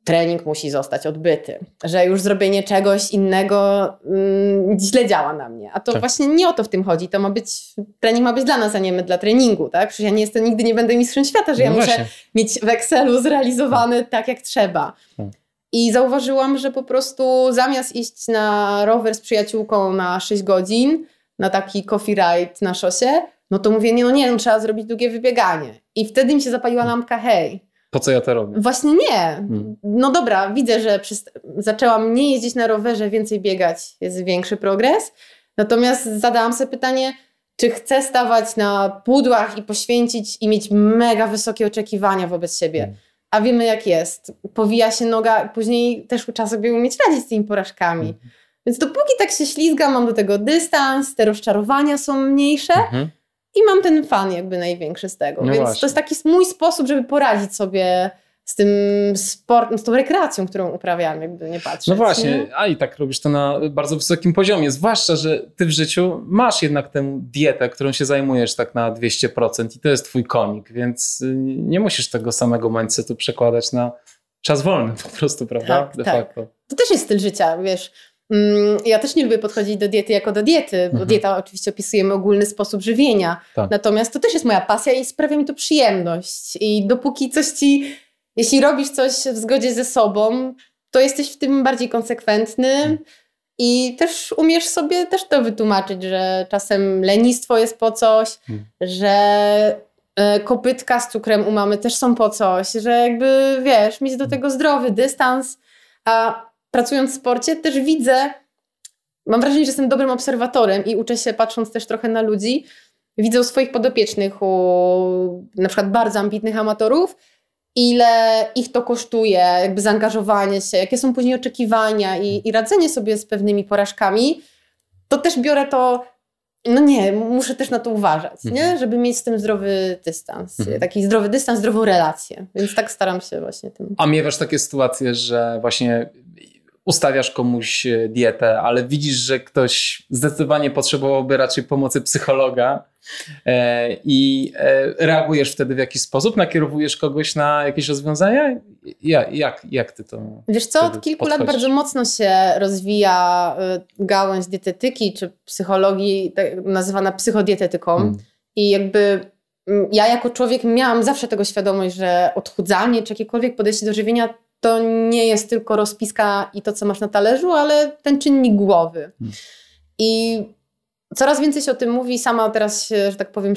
trening musi zostać odbyty, że już zrobienie czegoś innego mm, źle działa na mnie. A to tak. właśnie nie o to w tym chodzi. To ma być, trening ma być dla nas, a nie my dla treningu, tak? Przecież ja nie jestem, nigdy nie będę mistrzem świata, że no ja właśnie. muszę mieć w Excelu zrealizowany tak, jak trzeba. Tak. I zauważyłam, że po prostu zamiast iść na rower z przyjaciółką na 6 godzin, na taki coffee ride na szosie, no to mówię, nie, no nie, no trzeba zrobić długie wybieganie. I wtedy mi się zapaliła lampka, hej, po co ja to robię? Właśnie nie. Hmm. No dobra, widzę, że zaczęłam nie jeździć na rowerze, więcej biegać, jest większy progres. Natomiast zadałam sobie pytanie, czy chcę stawać na pudłach i poświęcić i mieć mega wysokie oczekiwania wobec siebie. Hmm. A wiemy jak jest. Powija się noga, później też trzeba sobie umieć radzić z tymi porażkami. Hmm. Więc dopóki tak się ślizgam, mam do tego dystans, te rozczarowania są mniejsze, mhm i mam ten fan jakby największy z tego. No Więc właśnie. to jest taki mój sposób, żeby poradzić sobie z tym sportem, z tą rekreacją, którą uprawiam, jakby nie patrzeć. No właśnie, nie? a i tak robisz to na bardzo wysokim poziomie, zwłaszcza, że ty w życiu masz jednak tę dietę, którą się zajmujesz tak na 200% i to jest twój konik, więc y, nie musisz tego samego mindsetu przekładać na czas wolny po prostu, prawda? Tak, De tak. Facto. To też jest styl życia, wiesz ja też nie lubię podchodzić do diety jako do diety, bo mhm. dieta oczywiście opisujemy ogólny sposób żywienia. Tak. Natomiast to też jest moja pasja i sprawia mi to przyjemność. I dopóki coś ci, jeśli robisz coś w zgodzie ze sobą, to jesteś w tym bardziej konsekwentny. Mhm. I też umiesz sobie też to wytłumaczyć, że czasem lenistwo jest po coś, hmm. że e, kopytka z cukrem u mamy też są po coś, że jakby wiesz, mieć do hmm. tego zdrowy dystans, a pracując w sporcie też widzę, mam wrażenie, że jestem dobrym obserwatorem i uczę się patrząc też trochę na ludzi, widzę u swoich podopiecznych, u na przykład bardzo ambitnych amatorów, ile ich to kosztuje, jakby zaangażowanie się, jakie są później oczekiwania i, i radzenie sobie z pewnymi porażkami, to też biorę to, no nie, muszę też na to uważać, mhm. nie? żeby mieć z tym zdrowy dystans, mhm. taki zdrowy dystans, zdrową relację, więc tak staram się właśnie tym. A miewasz takie sytuacje, że właśnie ustawiasz komuś e, dietę, ale widzisz, że ktoś zdecydowanie potrzebowałby raczej pomocy psychologa e, i e, reagujesz wtedy w jakiś sposób, nakierowujesz kogoś na jakieś rozwiązania? Jak, jak, jak ty to Wiesz co, od kilku lat bardzo mocno się rozwija gałąź dietetyki czy psychologii, tak nazywana psychodietetyką hmm. i jakby mm, ja jako człowiek miałam zawsze tego świadomość, że odchudzanie czy jakiekolwiek podejście do żywienia to nie jest tylko rozpiska i to, co masz na talerzu, ale ten czynnik głowy. Hmm. I coraz więcej się o tym mówi. Sama teraz się, że tak powiem,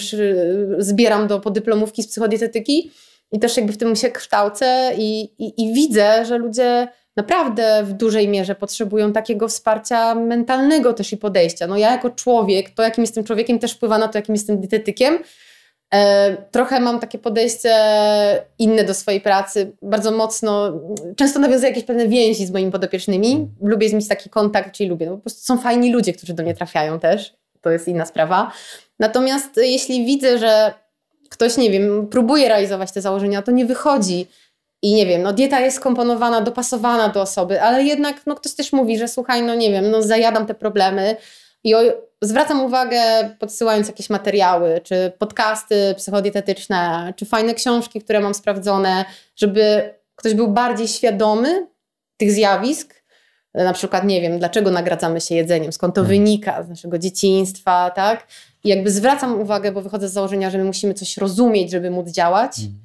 zbieram do podyplomówki z psychodietetyki i też jakby w tym się kształcę i, i, i widzę, że ludzie naprawdę w dużej mierze potrzebują takiego wsparcia mentalnego też i podejścia. No ja jako człowiek, to jakim jestem człowiekiem też wpływa na to, jakim jestem dietetykiem, trochę mam takie podejście inne do swojej pracy, bardzo mocno, często nawiązuję jakieś pewne więzi z moimi podopiecznymi. Lubię mieć taki kontakt, czyli lubię. No, po prostu są fajni ludzie, którzy do mnie trafiają też. To jest inna sprawa. Natomiast jeśli widzę, że ktoś, nie wiem, próbuje realizować te założenia, to nie wychodzi. I nie wiem, no dieta jest skomponowana, dopasowana do osoby, ale jednak no, ktoś też mówi, że słuchaj, no nie wiem, no zajadam te problemy. I o, zwracam uwagę, podsyłając jakieś materiały, czy podcasty psychodietetyczne, czy fajne książki, które mam sprawdzone, żeby ktoś był bardziej świadomy tych zjawisk. Na przykład, nie wiem, dlaczego nagradzamy się jedzeniem, skąd to hmm. wynika z naszego dzieciństwa, tak? I jakby zwracam uwagę, bo wychodzę z założenia, że my musimy coś rozumieć, żeby móc działać. Hmm.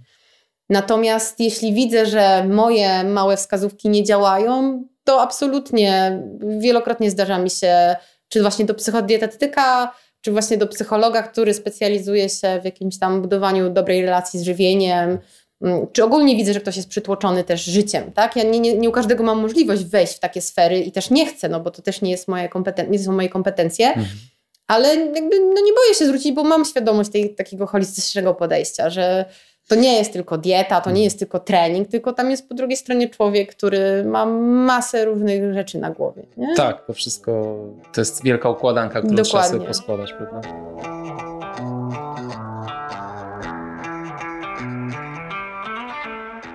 Natomiast jeśli widzę, że moje małe wskazówki nie działają, to absolutnie wielokrotnie zdarza mi się czy właśnie do psychodietetyka, czy właśnie do psychologa, który specjalizuje się w jakimś tam budowaniu dobrej relacji z żywieniem, mm, czy ogólnie widzę, że ktoś jest przytłoczony też życiem, tak? Ja nie, nie, nie u każdego mam możliwość wejść w takie sfery i też nie chcę, no bo to też nie, jest moje kompeten- nie są moje kompetencje, mhm. ale jakby no nie boję się zwrócić, bo mam świadomość tej, takiego holistycznego podejścia, że to nie jest tylko dieta, to nie jest tylko trening, tylko tam jest po drugiej stronie człowiek, który ma masę różnych rzeczy na głowie. Nie? Tak, to wszystko to jest wielka układanka, którą Dokładnie. trzeba sobie poskładać, prawda?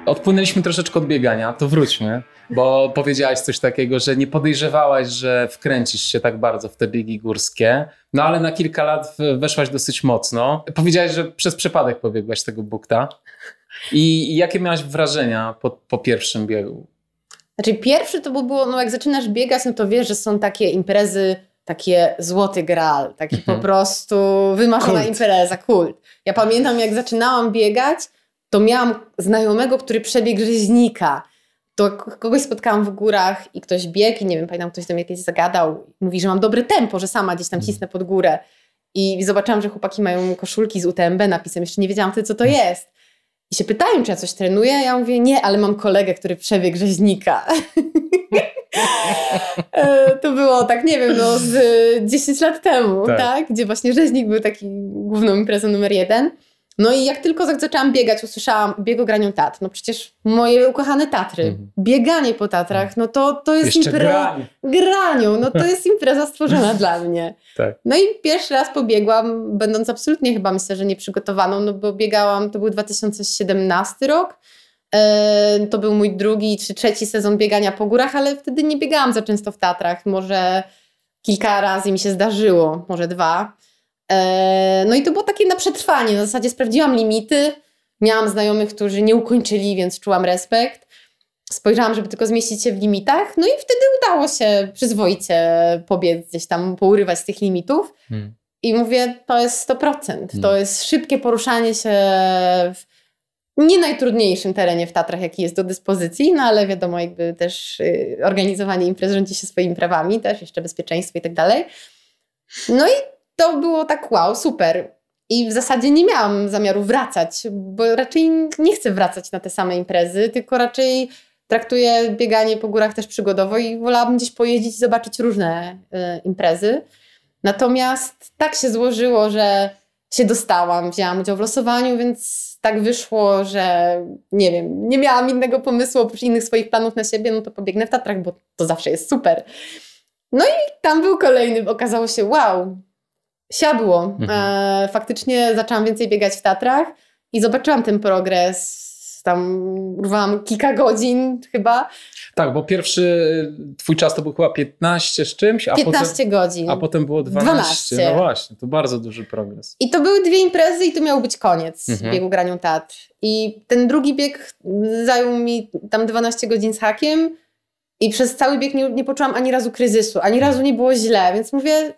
Odpłynęliśmy troszeczkę od biegania, to wróćmy, bo powiedziałaś coś takiego, że nie podejrzewałaś, że wkręcisz się tak bardzo w te biegi górskie, no ale na kilka lat weszłaś dosyć mocno. Powiedziałaś, że przez przypadek pobiegłaś tego bukta. I jakie miałaś wrażenia po, po pierwszym biegu? Znaczy pierwszy to było, no jak zaczynasz biegać, no to wiesz, że są takie imprezy, takie złoty graal, taki po mhm. prostu wymarzona kult. impreza, kult. Ja pamiętam jak zaczynałam biegać, to miałam znajomego, który przebiegł rzeźnika. To kogoś spotkałam w górach i ktoś biegł i nie wiem, pamiętam, ktoś do mnie kiedyś zagadał. Mówi, że mam dobre tempo, że sama gdzieś tam mhm. cisnę pod górę. I zobaczyłam, że chłopaki mają koszulki z UTMB napisem. Jeszcze nie wiedziałam wtedy, co to mhm. jest. I się pytają, czy ja coś trenuję. Ja mówię, nie, ale mam kolegę, który przebiegł rzeźnika. E, to było tak, nie wiem, no z 10 lat temu, tak. tak? Gdzie właśnie rzeźnik był taki główną imprezą numer jeden. No i jak tylko zaczęłam biegać, usłyszałam biegogranią Tatr. No przecież moje ukochane Tatry. Mhm. Bieganie po Tatrach, no to, to jest impreza... Graniu. no to jest impreza stworzona dla mnie. Tak. No i pierwszy raz pobiegłam, będąc absolutnie chyba myślę, że nieprzygotowaną, no bo biegałam, to był 2017 rok. E, to był mój drugi czy trzeci sezon biegania po górach, ale wtedy nie biegałam za często w Tatrach. Może kilka razy mi się zdarzyło, może dwa. E, no i to było takie na przetrwanie. Na zasadzie sprawdziłam limity. Miałam znajomych, którzy nie ukończyli, więc czułam respekt. spojrzałam, żeby tylko zmieścić się w limitach, no i wtedy udało się przyzwoicie pobiec gdzieś tam, pourywać z tych limitów. Hmm. I mówię, to jest 100%. Hmm. To jest szybkie poruszanie się w nie najtrudniejszym terenie w Tatrach, jaki jest do dyspozycji, no ale wiadomo, jakby też y, organizowanie imprez rządzi się swoimi prawami, też jeszcze bezpieczeństwo i tak dalej. No i to było tak wow, super. I w zasadzie nie miałam zamiaru wracać, bo raczej nie chcę wracać na te same imprezy, tylko raczej traktuję bieganie po górach też przygodowo i wolałabym gdzieś pojeździć i zobaczyć różne y, imprezy. Natomiast tak się złożyło, że się dostałam, wzięłam udział w losowaniu, więc tak wyszło, że nie wiem, nie miałam innego pomysłu oprócz innych swoich planów na siebie, no to pobiegnę w Tatrach, bo to zawsze jest super. No i tam był kolejny, okazało się, wow, siadło. Mhm. E, faktycznie zaczęłam więcej biegać w Tatrach i zobaczyłam ten progres. Tam urwałam kilka godzin chyba. Tak, bo pierwszy twój czas to był chyba 15 z czymś, a 15 potem, godzin. A potem było 12. 12. No właśnie, to bardzo duży progres. I to były dwie imprezy i to miał być koniec mhm. biegu granią Tatr. I ten drugi bieg zajął mi tam 12 godzin z hakiem i przez cały bieg nie, nie poczułam ani razu kryzysu, ani razu nie było źle, więc mówię,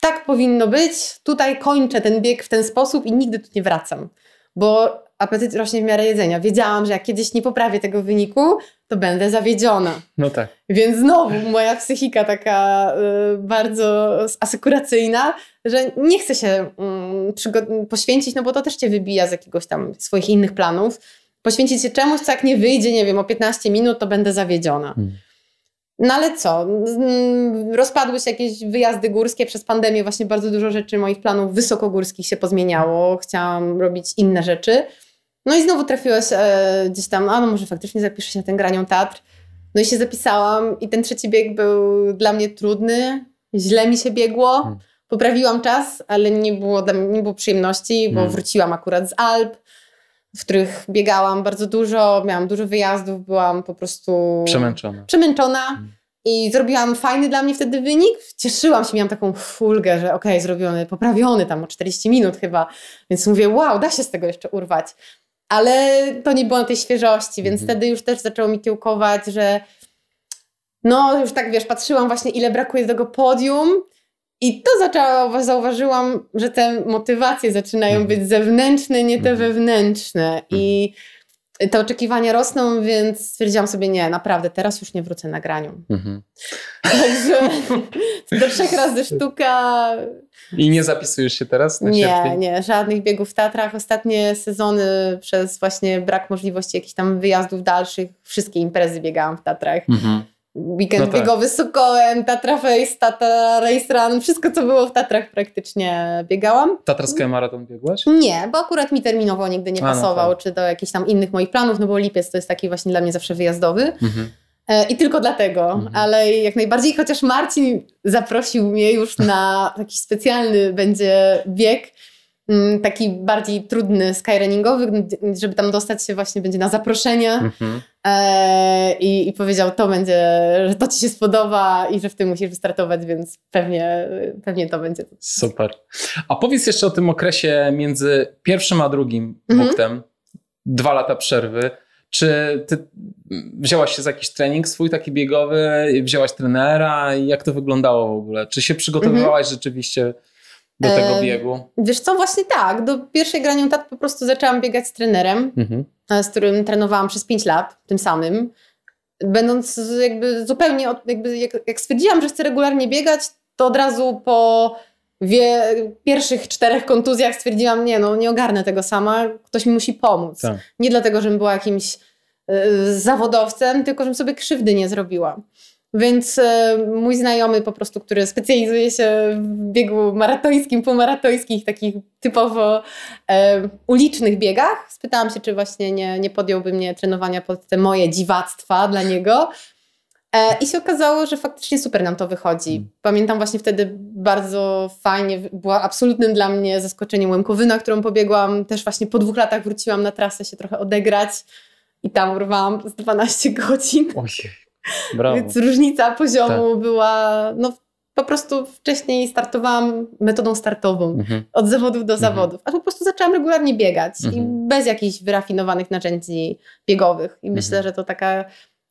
tak powinno być, tutaj kończę ten bieg w ten sposób i nigdy tu nie wracam. Bo apetyt rośnie w miarę jedzenia. Wiedziałam, że jak kiedyś nie poprawię tego wyniku, to będę zawiedziona. No tak. Więc znowu moja psychika taka y, bardzo asekuracyjna, że nie chcę się y, poświęcić, no bo to też cię wybija z jakiegoś tam swoich innych planów. Poświęcić się czemuś, co jak nie wyjdzie, nie wiem, o 15 minut, to będę zawiedziona. Hmm. No ale co? Rozpadły się jakieś wyjazdy górskie przez pandemię, właśnie bardzo dużo rzeczy moich planów wysokogórskich się pozmieniało. Chciałam robić inne rzeczy. No i znowu trafiłaś e, gdzieś tam, a no może faktycznie zapiszę się na ten Granią Tatr. No i się zapisałam i ten trzeci bieg był dla mnie trudny, źle mi się biegło. Hmm. Poprawiłam czas, ale nie było, nie było przyjemności, bo hmm. wróciłam akurat z Alp, w których biegałam bardzo dużo, miałam dużo wyjazdów, byłam po prostu przemęczona. przemęczona. Hmm. I zrobiłam fajny dla mnie wtedy wynik. Cieszyłam się, miałam taką fulgę, że okej, okay, zrobiony, poprawiony tam o 40 minut chyba. Więc mówię, wow, da się z tego jeszcze urwać ale to nie było na tej świeżości, więc mhm. wtedy już też zaczęło mi kiełkować, że no już tak wiesz, patrzyłam właśnie ile brakuje do tego podium i to zaczęło, zauważyłam, że te motywacje zaczynają mhm. być zewnętrzne, nie te mhm. wewnętrzne i te oczekiwania rosną, więc stwierdziłam sobie, nie, naprawdę, teraz już nie wrócę na graniu. Mhm. Także do trzech razy sztuka. I nie zapisujesz się teraz na Nie, nie, żadnych biegów w Tatrach. Ostatnie sezony przez właśnie brak możliwości jakichś tam wyjazdów dalszych, wszystkie imprezy biegałam w Tatrach. Mhm weekend no tak. biegowy z Sokołem, Tatra Face, Tatra Race Run, wszystko co było w Tatrach praktycznie biegałam. Tatraskie maraton biegłaś? Nie, bo akurat mi terminowo nigdy nie A, no pasował, tak. czy do jakichś tam innych moich planów, no bo lipiec to jest taki właśnie dla mnie zawsze wyjazdowy. Mhm. E, I tylko dlatego, mhm. ale jak najbardziej, chociaż Marcin zaprosił mnie już na jakiś specjalny będzie bieg, Mm, taki bardziej trudny skyrunningowy, żeby tam dostać się właśnie będzie na zaproszenie mhm. E, i, i, powiedział, to będzie, że to ci się spodoba i że w tym musisz wystartować, więc pewnie, pewnie to będzie. Super. A powiedz jeszcze o tym okresie między pierwszym a drugim mhm. punktem, dwa lata przerwy. Czy ty wzięłaś się za jakiś trening swój taki biegowy, wzięłaś trenera i jak to wyglądało w ogóle? Czy się przygotowywałaś mhm. rzeczywiście do tego biegu? Wiesz co, właśnie tak. Do pierwszej granią tat po prostu zaczęłam biegać z trenerem, mhm. E, z którym trenowałam przez 5 lat, tym samym. Będąc jakby zupełnie, od, jakby jak, jak stwierdziłam, że chcę regularnie biegać, to od razu po wie, pierwszych czterech kontuzjach stwierdziłam, nie no, nie ogarnę tego sama, ktoś mi musi pomóc. Tak. Nie dlatego, żebym była jakimś y, zawodowcem, tylko żebym sobie krzywdy nie zrobiła. Więc e, mój znajomy po prostu, który specjalizuje się w biegu maratońskim, półmaratońskich, takich typowo e, ulicznych biegach, spytałam się, czy właśnie nie, nie podjąłby mnie trenowania pod te moje dziwactwa dla niego. E, I się okazało, że faktycznie super nam to wychodzi. Mm. Pamiętam właśnie wtedy bardzo fajnie, była absolutnym dla mnie zaskoczeniem Łemkowyna, którą pobiegłam. Też właśnie po dwóch latach wróciłam na trasę się trochę odegrać i tam urwałam z 12 godzin. Ojej. Brawo. Więc różnica poziomu tak. była, no po prostu wcześniej startowałam metodą startową, mhm. od zawodów do mhm. zawodów, a po prostu zaczęłam regularnie biegać mhm. i bez jakichś wyrafinowanych narzędzi biegowych. I myślę, mhm. że to taka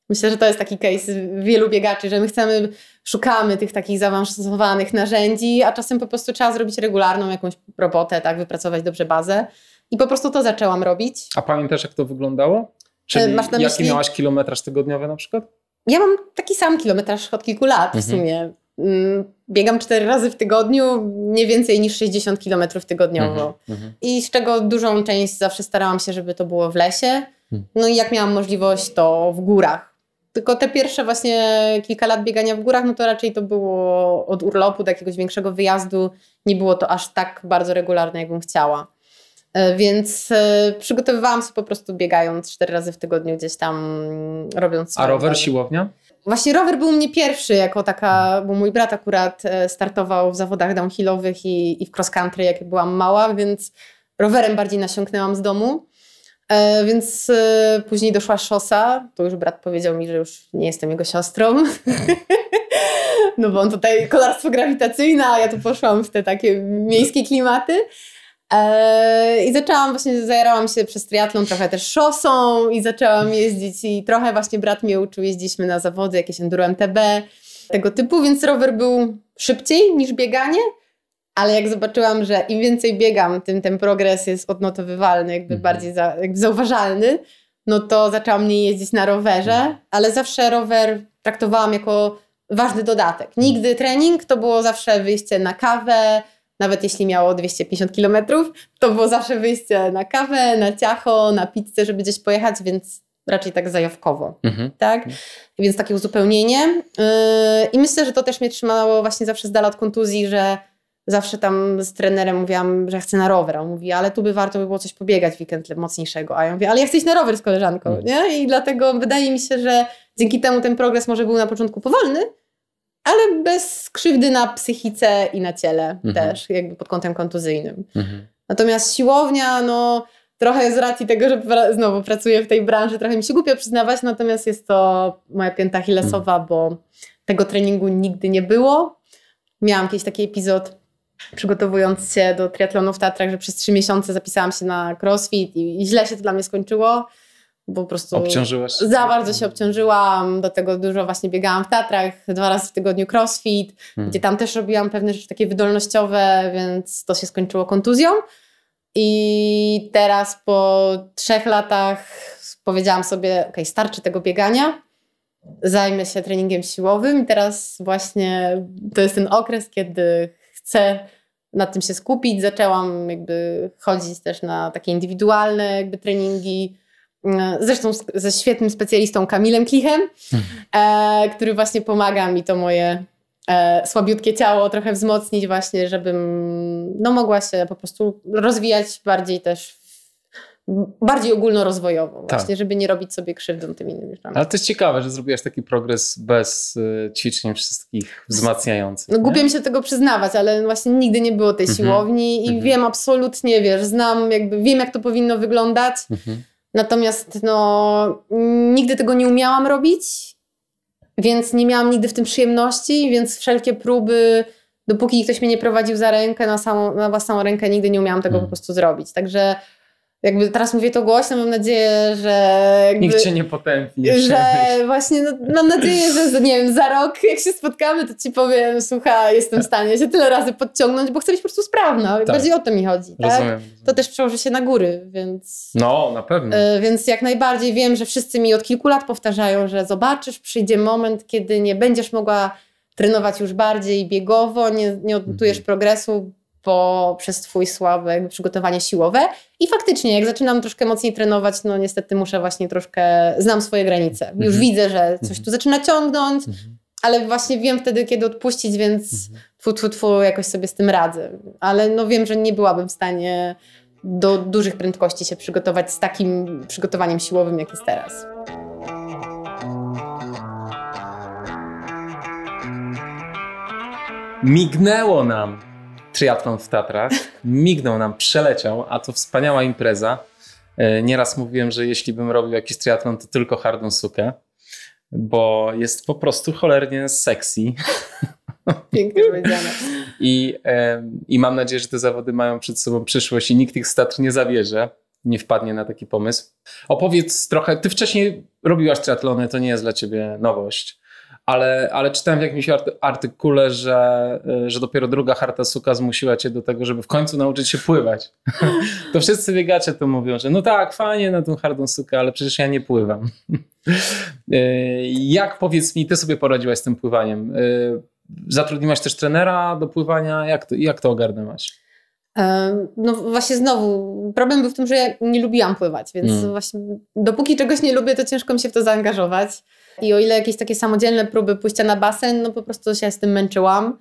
Myślę, że to jest taki case wielu biegaczy, że my chcemy, szukamy tych takich zaawansowanych narzędzi, a czasem po prostu trzeba zrobić regularną jakąś robotę, tak, wypracować dobrze bazę. I po prostu to zaczęłam robić. A pamiętasz, jak to wyglądało? Czyli Masz na jaki myśli- miałaś kilometraż tygodniowy na przykład? Ja mam taki sam kilometraż od kilku lat w Mhm. sumie. Mm, Biegam cztery razy w tygodniu, nie więcej niż 60 kilometrów tygodniowo. Mhm. I z czego dużą część zawsze starałam się, żeby to było w lesie. Mhm. No i jak miałam możliwość, to w górach. Tylko te pierwsze właśnie kilka lat biegania w górach, no to raczej to było od urlopu do jakiegoś większego wyjazdu. Nie było to aż tak bardzo regularne, jakbym chciała. E, Więc e, przygotowywałam się po prostu biegając cztery razy w tygodniu gdzieś tam, robiąc A rower, siłownia? Właśnie rower był u mnie pierwszy jako taka, bo mój brat akurat e, startował w zawodach downhillowych i, i w cross country, jak byłam mała, więc rowerem bardziej nasiąknęłam z domu. E, więc e, później doszła szosa, to już brat powiedział mi, że już nie jestem jego siostrą. no bo on tutaj kolarstwo grawitacyjne, a ja tu poszłam w te takie miejskie klimaty. E, I zaczęłam właśnie, zajarałam się przez triatlon trochę też szosą i zaczęłam jeździć i trochę właśnie brat mnie uczył, jeździliśmy na zawody, jakieś enduro MTB, tego typu, więc rower był szybciej niż bieganie, ale jak zobaczyłam, że im więcej biegam, tym ten progres jest odnotowywalny, jakby Mhm. bardziej za, jakby zauważalny, no to zaczęłam mniej jeździć na rowerze, ale zawsze rower traktowałam jako ważny dodatek. Nigdy trening to było zawsze wyjście na kawę, nawet jeśli miało 250 kilometrów, to było zawsze wyjście na kawę, na ciacho, na pizzę, żeby gdzieś pojechać, więc raczej tak zajawkowo, Mhm. tak? Więc takie uzupełnienie. Yy, I myślę, że to też mnie trzymało właśnie zawsze z dala od kontuzji, że zawsze tam z trenerem mówiłam, że chcę na rower. On mówi, ale tu by warto by było coś pobiegać w weekend mocniejszego. A ja mówię, ale ja chcę iść na rower z koleżanką, Mhm. nie? I dlatego wydaje mi się, że dzięki temu ten progres może był na początku powolny, ale bez krzywdy na psychice i na ciele Mhm. też, jakby pod kątem kontuzyjnym. Mhm. Natomiast siłownia, no trochę z racji tego, że pra- znowu pracuję w tej branży, trochę mi się głupio przyznawać, natomiast jest to moja pięta achillesowa, bo tego treningu nigdy nie było. Miałam kiedyś taki epizod, przygotowując się do triatlonu w Tatrach, że przez trzy miesiące zapisałam się na crossfit i, i źle się to dla mnie skończyło, bo po prostu... Obciążyłaś? Za bardzo się obciążyłam, do tego dużo właśnie biegałam w Tatrach, dwa razy w tygodniu crossfit, Mhm. gdzie tam też robiłam pewne rzeczy takie wydolnościowe, więc to się skończyło kontuzją. I teraz po trzech latach powiedziałam sobie, ok, starczy tego biegania, zajmę się treningiem siłowym i teraz właśnie to jest ten okres, kiedy chcę nad tym się skupić. Zaczęłam jakby chodzić też na takie indywidualne jakby treningi, Zresztą ze świetnym specjalistą Kamilem Klichem, e, który właśnie pomaga mi to moje e, słabiutkie ciało trochę wzmocnić właśnie, żebym no, mogła się po prostu rozwijać bardziej też bardziej ogólnorozwojowo Tak. właśnie, żeby nie robić sobie krzywdą tymi innymi rzeczami. Ale to jest ciekawe, że zrobiłaś taki progres bez y, ćwiczeń wszystkich wzmacniających. No mi się tego przyznawać, ale właśnie nigdy nie było tej Mhm. siłowni i Mhm. wiem absolutnie, wiesz, znam jakby, wiem jak to powinno wyglądać, Mhm. Natomiast no, nigdy tego nie umiałam robić, więc nie miałam nigdy w tym przyjemności, więc wszelkie próby, dopóki ktoś mnie nie prowadził za rękę, na, samą, na własną rękę, nigdy nie umiałam tego Mhm. po prostu zrobić. Także jakby teraz mówię to głośno, mam nadzieję, że jakby, Nikt cię nie potępi. Że właśnie no, mam nadzieję, że za- nie wiem, za rok jak się spotkamy, to ci powiem, słuchaj, jestem w stanie się tyle razy podciągnąć, bo chcę być po prostu sprawna. Bardziej o to mi chodzi. Tak? Rozumiem. To też przełoży się na góry, więc... No, na pewno. E, Więc jak najbardziej wiem, że wszyscy mi od kilku lat powtarzają, że zobaczysz, przyjdzie moment, kiedy nie będziesz mogła trenować już bardziej biegowo, nie, nie odnotujesz Mhm. progresu, bo przez twój słabe jakby przygotowanie siłowe. I faktycznie, jak zaczynam troszkę mocniej trenować, no niestety muszę właśnie troszkę, znam swoje granice. Już Mhm. widzę, że coś Mhm. tu zaczyna ciągnąć, Mhm. ale właśnie wiem wtedy, kiedy odpuścić, więc Mhm. tfu, tfu, tfu, jakoś sobie z tym radzę. Ale no wiem, że nie byłabym w stanie do dużych prędkości się przygotować z takim przygotowaniem siłowym, jak jest teraz. Mignęło nam triatlon w Tatrach. Mignął nam, przeleciał, a to wspaniała impreza. E, Nieraz mówiłem, że jeśli bym robił jakiś triatlon, to tylko hardą sukę, bo jest po prostu cholernie sexy. Pięknie powiedziane. I, I mam nadzieję, że te zawody mają przed sobą przyszłość i nikt ich z Tatr nie zabierze. nie wpadnie na taki pomysł. Opowiedz trochę, ty wcześniej robiłaś triatlony, to nie jest dla ciebie nowość, ale, ale czytałem w jakimś artykule, że, e, że dopiero druga harta suka zmusiła cię do tego, żeby w końcu nauczyć się pływać. to wszyscy biegacze to mówią, że no tak, fajnie na tą hardą sukę, ale przecież ja nie pływam. E, jak powiedz mi, ty sobie poradziłaś z tym pływaniem? E, zatrudniłaś też trenera do pływania? Jak to, jak to ogarnęłaś? No właśnie znowu, problem był w tym, że ja nie lubiłam pływać, więc hmm. właśnie dopóki czegoś nie lubię, to ciężko mi się w to zaangażować. I o ile jakieś takie samodzielne próby pójścia na basen, no po prostu się z tym męczyłam.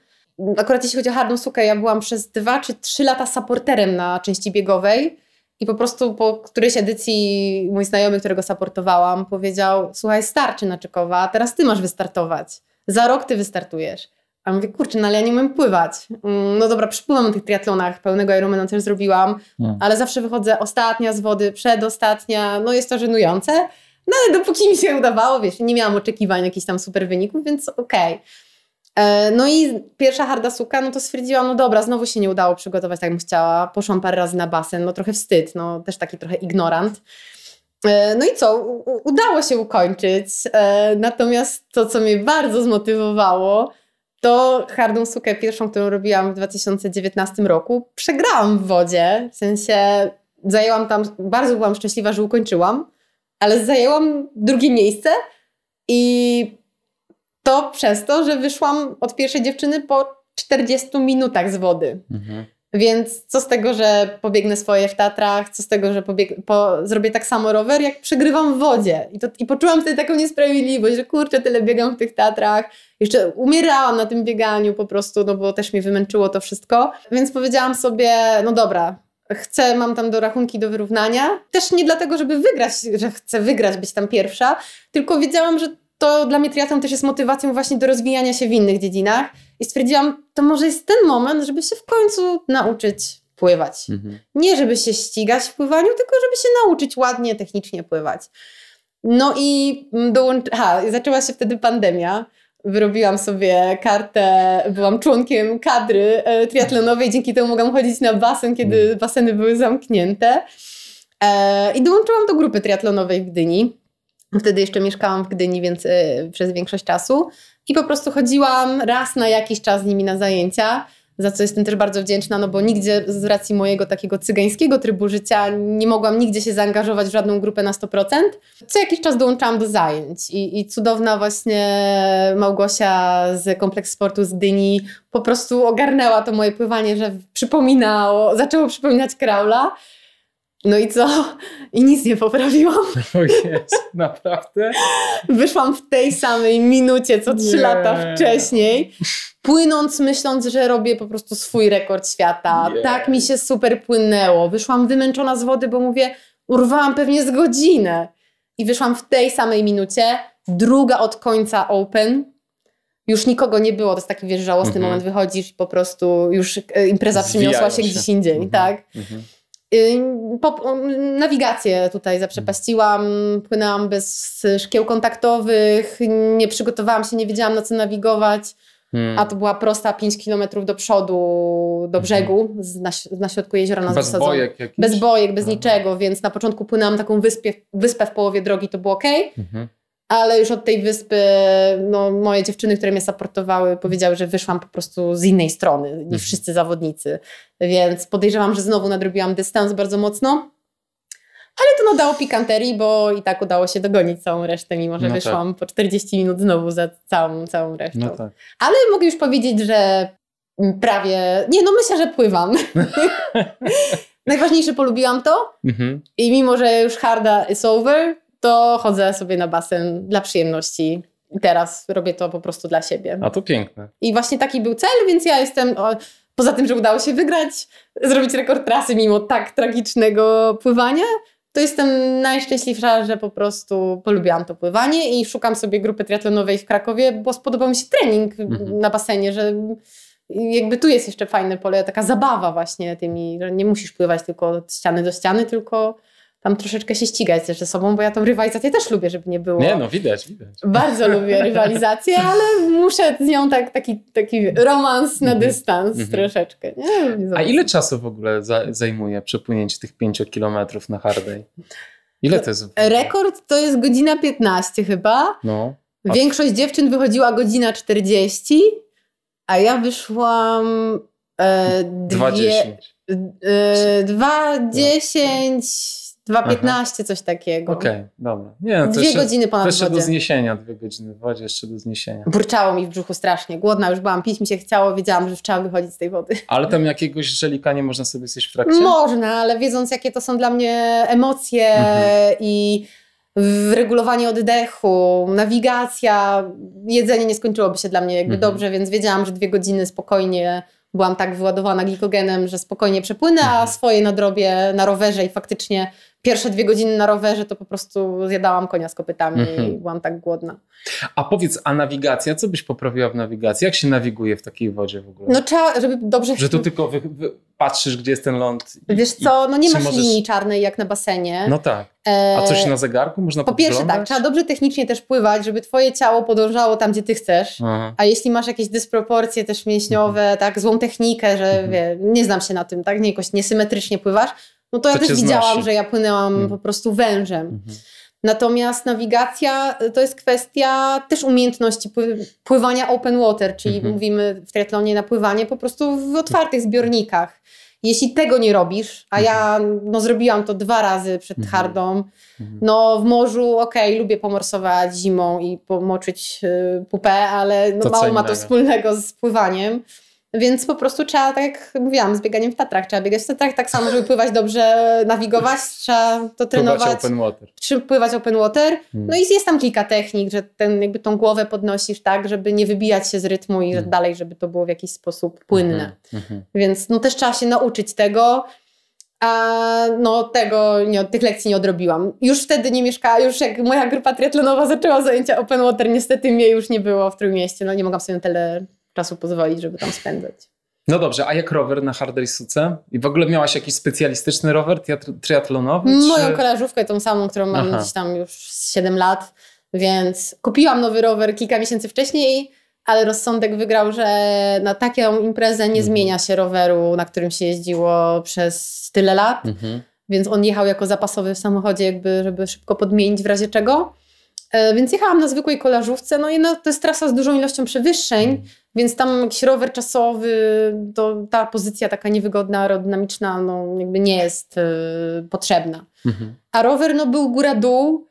Akurat jeśli chodzi o hardą sukę, ja byłam przez dwa czy trzy lata supporterem na części biegowej i po prostu po którejś edycji mój znajomy, którego supportowałam, powiedział słuchaj, starczy Naczykowa, teraz ty masz wystartować. Za rok ty wystartujesz. A mówię, kurczę, no ale ja nie umiem pływać. Mm, no dobra, przypływam na tych triatlonach, pełnego Ironmana też zrobiłam, no. ale zawsze wychodzę ostatnia z wody, przedostatnia, no jest to żenujące. No ale dopóki mi się udawało, wiesz, nie miałam oczekiwań jakichś tam super wyników, więc okej. Okay. E, no i pierwsza harda suka, no to stwierdziłam, no dobra, znowu się nie udało przygotować tak, bym chciała. Poszłam parę razy na basen, no trochę wstyd, no też taki trochę ignorant. E, no i co? udało się ukończyć. E, natomiast to, co mnie bardzo zmotywowało, to hardą sukę pierwszą, którą robiłam w 2019 roku, przegrałam w wodzie. W sensie zajęłam tam, bardzo byłam szczęśliwa, że ukończyłam, ale zajęłam drugie miejsce i to przez to, że wyszłam od pierwszej dziewczyny po 40 minutach z wody. Mhm. Więc co z tego, że pobiegnę swoje w Tatrach, co z tego, że pobieg- po, zrobię tak samo rower, jak przegrywam w wodzie. I, to, I poczułam wtedy taką niesprawiedliwość, że kurczę, tyle biegam w tych Tatrach. Jeszcze umierałam na tym bieganiu po prostu, no bo też mnie wymęczyło to wszystko. Więc powiedziałam sobie, no dobra, chcę, mam tam do rachunki do wyrównania. Też nie dlatego, żeby wygrać, że chcę wygrać, być tam pierwsza, tylko wiedziałam, że to dla mnie triatlon też jest motywacją właśnie do rozwijania się w innych dziedzinach. I stwierdziłam, to może jest ten moment, żeby się w końcu nauczyć pływać. Mhm. Nie żeby się ścigać w pływaniu, tylko żeby się nauczyć ładnie, technicznie pływać. No i dołącz... Ha, zaczęła się wtedy pandemia. Wyrobiłam sobie kartę, byłam członkiem kadry e, triatlonowej, dzięki temu mogłam chodzić na basen, kiedy mhm. baseny były zamknięte. E, I dołączyłam do grupy triatlonowej w Gdyni. Wtedy jeszcze mieszkałam w Gdyni, więc e, przez większość czasu. I po prostu chodziłam raz na jakiś czas z nimi na zajęcia, za co jestem też bardzo wdzięczna, no bo nigdzie z racji mojego takiego cygańskiego trybu życia nie mogłam nigdzie się zaangażować w żadną grupę na 100%. Co jakiś czas dołączałam do zajęć i, i cudowna właśnie Małgosia z Kompleks Sportu z Gdyni po prostu ogarnęła to moje pływanie, że przypominało, zaczęło przypominać kraula. No i co? I nic nie poprawiłam. O jest, naprawdę? Wyszłam w tej samej minucie, co trzy lata wcześniej, płynąc, myśląc, że robię po prostu swój rekord świata. Nie. Tak mi się super płynęło. Wyszłam wymęczona z wody, bo mówię, urwałam pewnie z godzinę. I wyszłam w tej samej minucie, druga od końca open. Już nikogo nie było, to jest taki wiesz, żałosny mhm. moment, wychodzisz i po prostu już e, impreza przyniosła się, się, gdzieś indziej, mhm. tak? Mhm. Po, nawigację tutaj zaprzepaściłam, płynęłam bez szkieł kontaktowych, nie przygotowałam się, nie wiedziałam na co nawigować, hmm. a to była prosta 5 km do przodu, do brzegu, hmm. z, na, na, środku jeziora nas Bez bojek jakiś? Bez bojek, bez Aha. niczego, więc na początku płynęłam taką wyspę, wyspę w połowie drogi, to było ok. Mhm ale już od tej wyspy no, moje dziewczyny, które mnie supportowały, powiedziały, że wyszłam po prostu z innej strony niż mhm. wszyscy zawodnicy. Więc podejrzewam, że znowu nadrobiłam dystans bardzo mocno. Ale to nadało pikanterii, bo i tak udało się dogonić całą resztę, mimo że no wyszłam tak. po 40 minut znowu za całą, całą resztą. No tak. Ale mogę już powiedzieć, że prawie. Nie, no myślę, że pływam. Najważniejsze, polubiłam to. Mhm. I mimo, że już harda is over, to chodzę sobie na basen dla przyjemności. I teraz robię to po prostu dla siebie. A to piękne. I właśnie taki był cel, więc ja jestem. O, poza tym, że udało się wygrać, zrobić rekord trasy mimo tak tragicznego pływania, to jestem najszczęśliwsza, że po prostu polubiłam to pływanie i szukam sobie grupy triatlonowej w Krakowie, bo spodobał mi się trening mhm. na basenie, że jakby tu jest jeszcze fajne pole, taka zabawa właśnie tymi, że nie musisz pływać tylko od ściany do ściany, tylko tam troszeczkę się ścigać ze sobą, bo ja tą rywalizację też lubię, żeby nie było. Nie, no widać, widać. Bardzo lubię rywalizację, ale muszę z nią tak, taki, taki romans na Mhm. dystans Mhm. troszeczkę. Nie? A ile czasu w ogóle za, zajmuje przepłynięcie tych 5 kilometrów na Hardej? Ile to jest? Rekord to jest godzina 15 chyba. No. A- Większość dziewczyn wychodziła godzina 40, a ja wyszłam e, dwie, 2,10. e, 2,10, 2,15, coś takiego. Okej, dobra. Nie, no Dwie jeszcze, godziny ponad jeszcze do zniesienia, dwie godziny w wodzie, jeszcze do zniesienia. Burczało mi w brzuchu strasznie. Głodna już byłam, pić mi się chciało, wiedziałam, że trzeba wychodzić z tej wody. Ale tam jakiegoś żelika nie można sobie zjeść w trakcie? Można, ale wiedząc, jakie to są dla mnie emocje Mhm. i regulowanie oddechu, nawigacja, jedzenie nie skończyłoby się dla mnie jakby Mhm. dobrze, więc wiedziałam, że dwie godziny spokojnie byłam tak wyładowana glikogenem, że spokojnie przepłynę, a Mhm. swoje nadrobię na rowerze i faktycznie pierwsze dwie godziny na rowerze to po prostu zjadałam konia z kopytami Mhm. i byłam tak głodna. A powiedz, a nawigacja? Co byś poprawiła w nawigacji? Jak się nawiguje w takiej wodzie w ogóle? No trzeba, żeby dobrze... Że tu tylko wy, wy, patrzysz, gdzie jest ten ląd. i- Wiesz co, no nie masz możesz- linii czarnej jak na basenie. No tak. A E, coś na zegarku można Po pierwsze tak, trzeba dobrze technicznie też pływać, żeby twoje ciało podążało tam, gdzie ty chcesz. Aha. A jeśli masz jakieś dysproporcje też mięśniowe, tak, złą technikę, że Mhm. wie, nie znam się na tym, tak, nie, jakoś niesymetrycznie pływasz, no to ja też widziałam, znosi. że ja płynęłam Mhm. po prostu wężem. Mhm. Natomiast nawigacja y, to jest kwestia też umiejętności pły- pływania open water, czyli Mhm. mówimy w triatlonie na pływanie po prostu w otwartych zbiornikach. Jeśli tego nie robisz, a ja no, zrobiłam to dwa razy przed Mhm. hardą, Mhm. no w morzu okej, lubię pomorsować zimą i pomoczyć y, pupę, ale no, mało ma to wspólnego z pływaniem. Więc po prostu trzeba, tak jak mówiłam, z bieganiem w Tatrach. Trzeba biegać w Tatrach tak samo, żeby pływać dobrze, nawigować, trzeba to Pływać trenować open water. czy pływać open water. Hmm. No i jest tam kilka technik, że ten, jakby tą głowę podnosisz tak, żeby nie wybijać się z rytmu i Hmm. dalej, żeby to było w jakiś sposób płynne. Mhm. Mhm. Więc no też trzeba się nauczyć tego. A no tego, nie, tych lekcji nie odrobiłam. Już wtedy nie mieszkała, już jak moja grupa triatlonowa zaczęła zajęcia open water, niestety mnie już nie było w Trójmieście. No nie mogłam sobie na tyle czasu pozwolić, żeby tam spędzać. No dobrze, a jak rower na hard race'uce? I w ogóle miałaś jakiś specjalistyczny rower triat- triatlonowy? Moją czy... koleżówkę, tą samą, którą mam Aha. gdzieś tam już z 7 lat, więc kupiłam nowy rower kilka miesięcy wcześniej, ale rozsądek wygrał, że na taką imprezę nie Mhm. zmienia się roweru, na którym się jeździło przez tyle lat, Mhm. więc on jechał jako zapasowy w samochodzie, jakby, żeby szybko podmienić w razie czego. E, Więc jechałam na zwykłej kolażówce, no i no, to jest trasa z dużą ilością przewyższeń, Mhm. Więc tam jakiś rower czasowy, to ta pozycja taka niewygodna, aerodynamiczna, no jakby nie jest e, potrzebna. Mhm. A rower no, był góra-dół,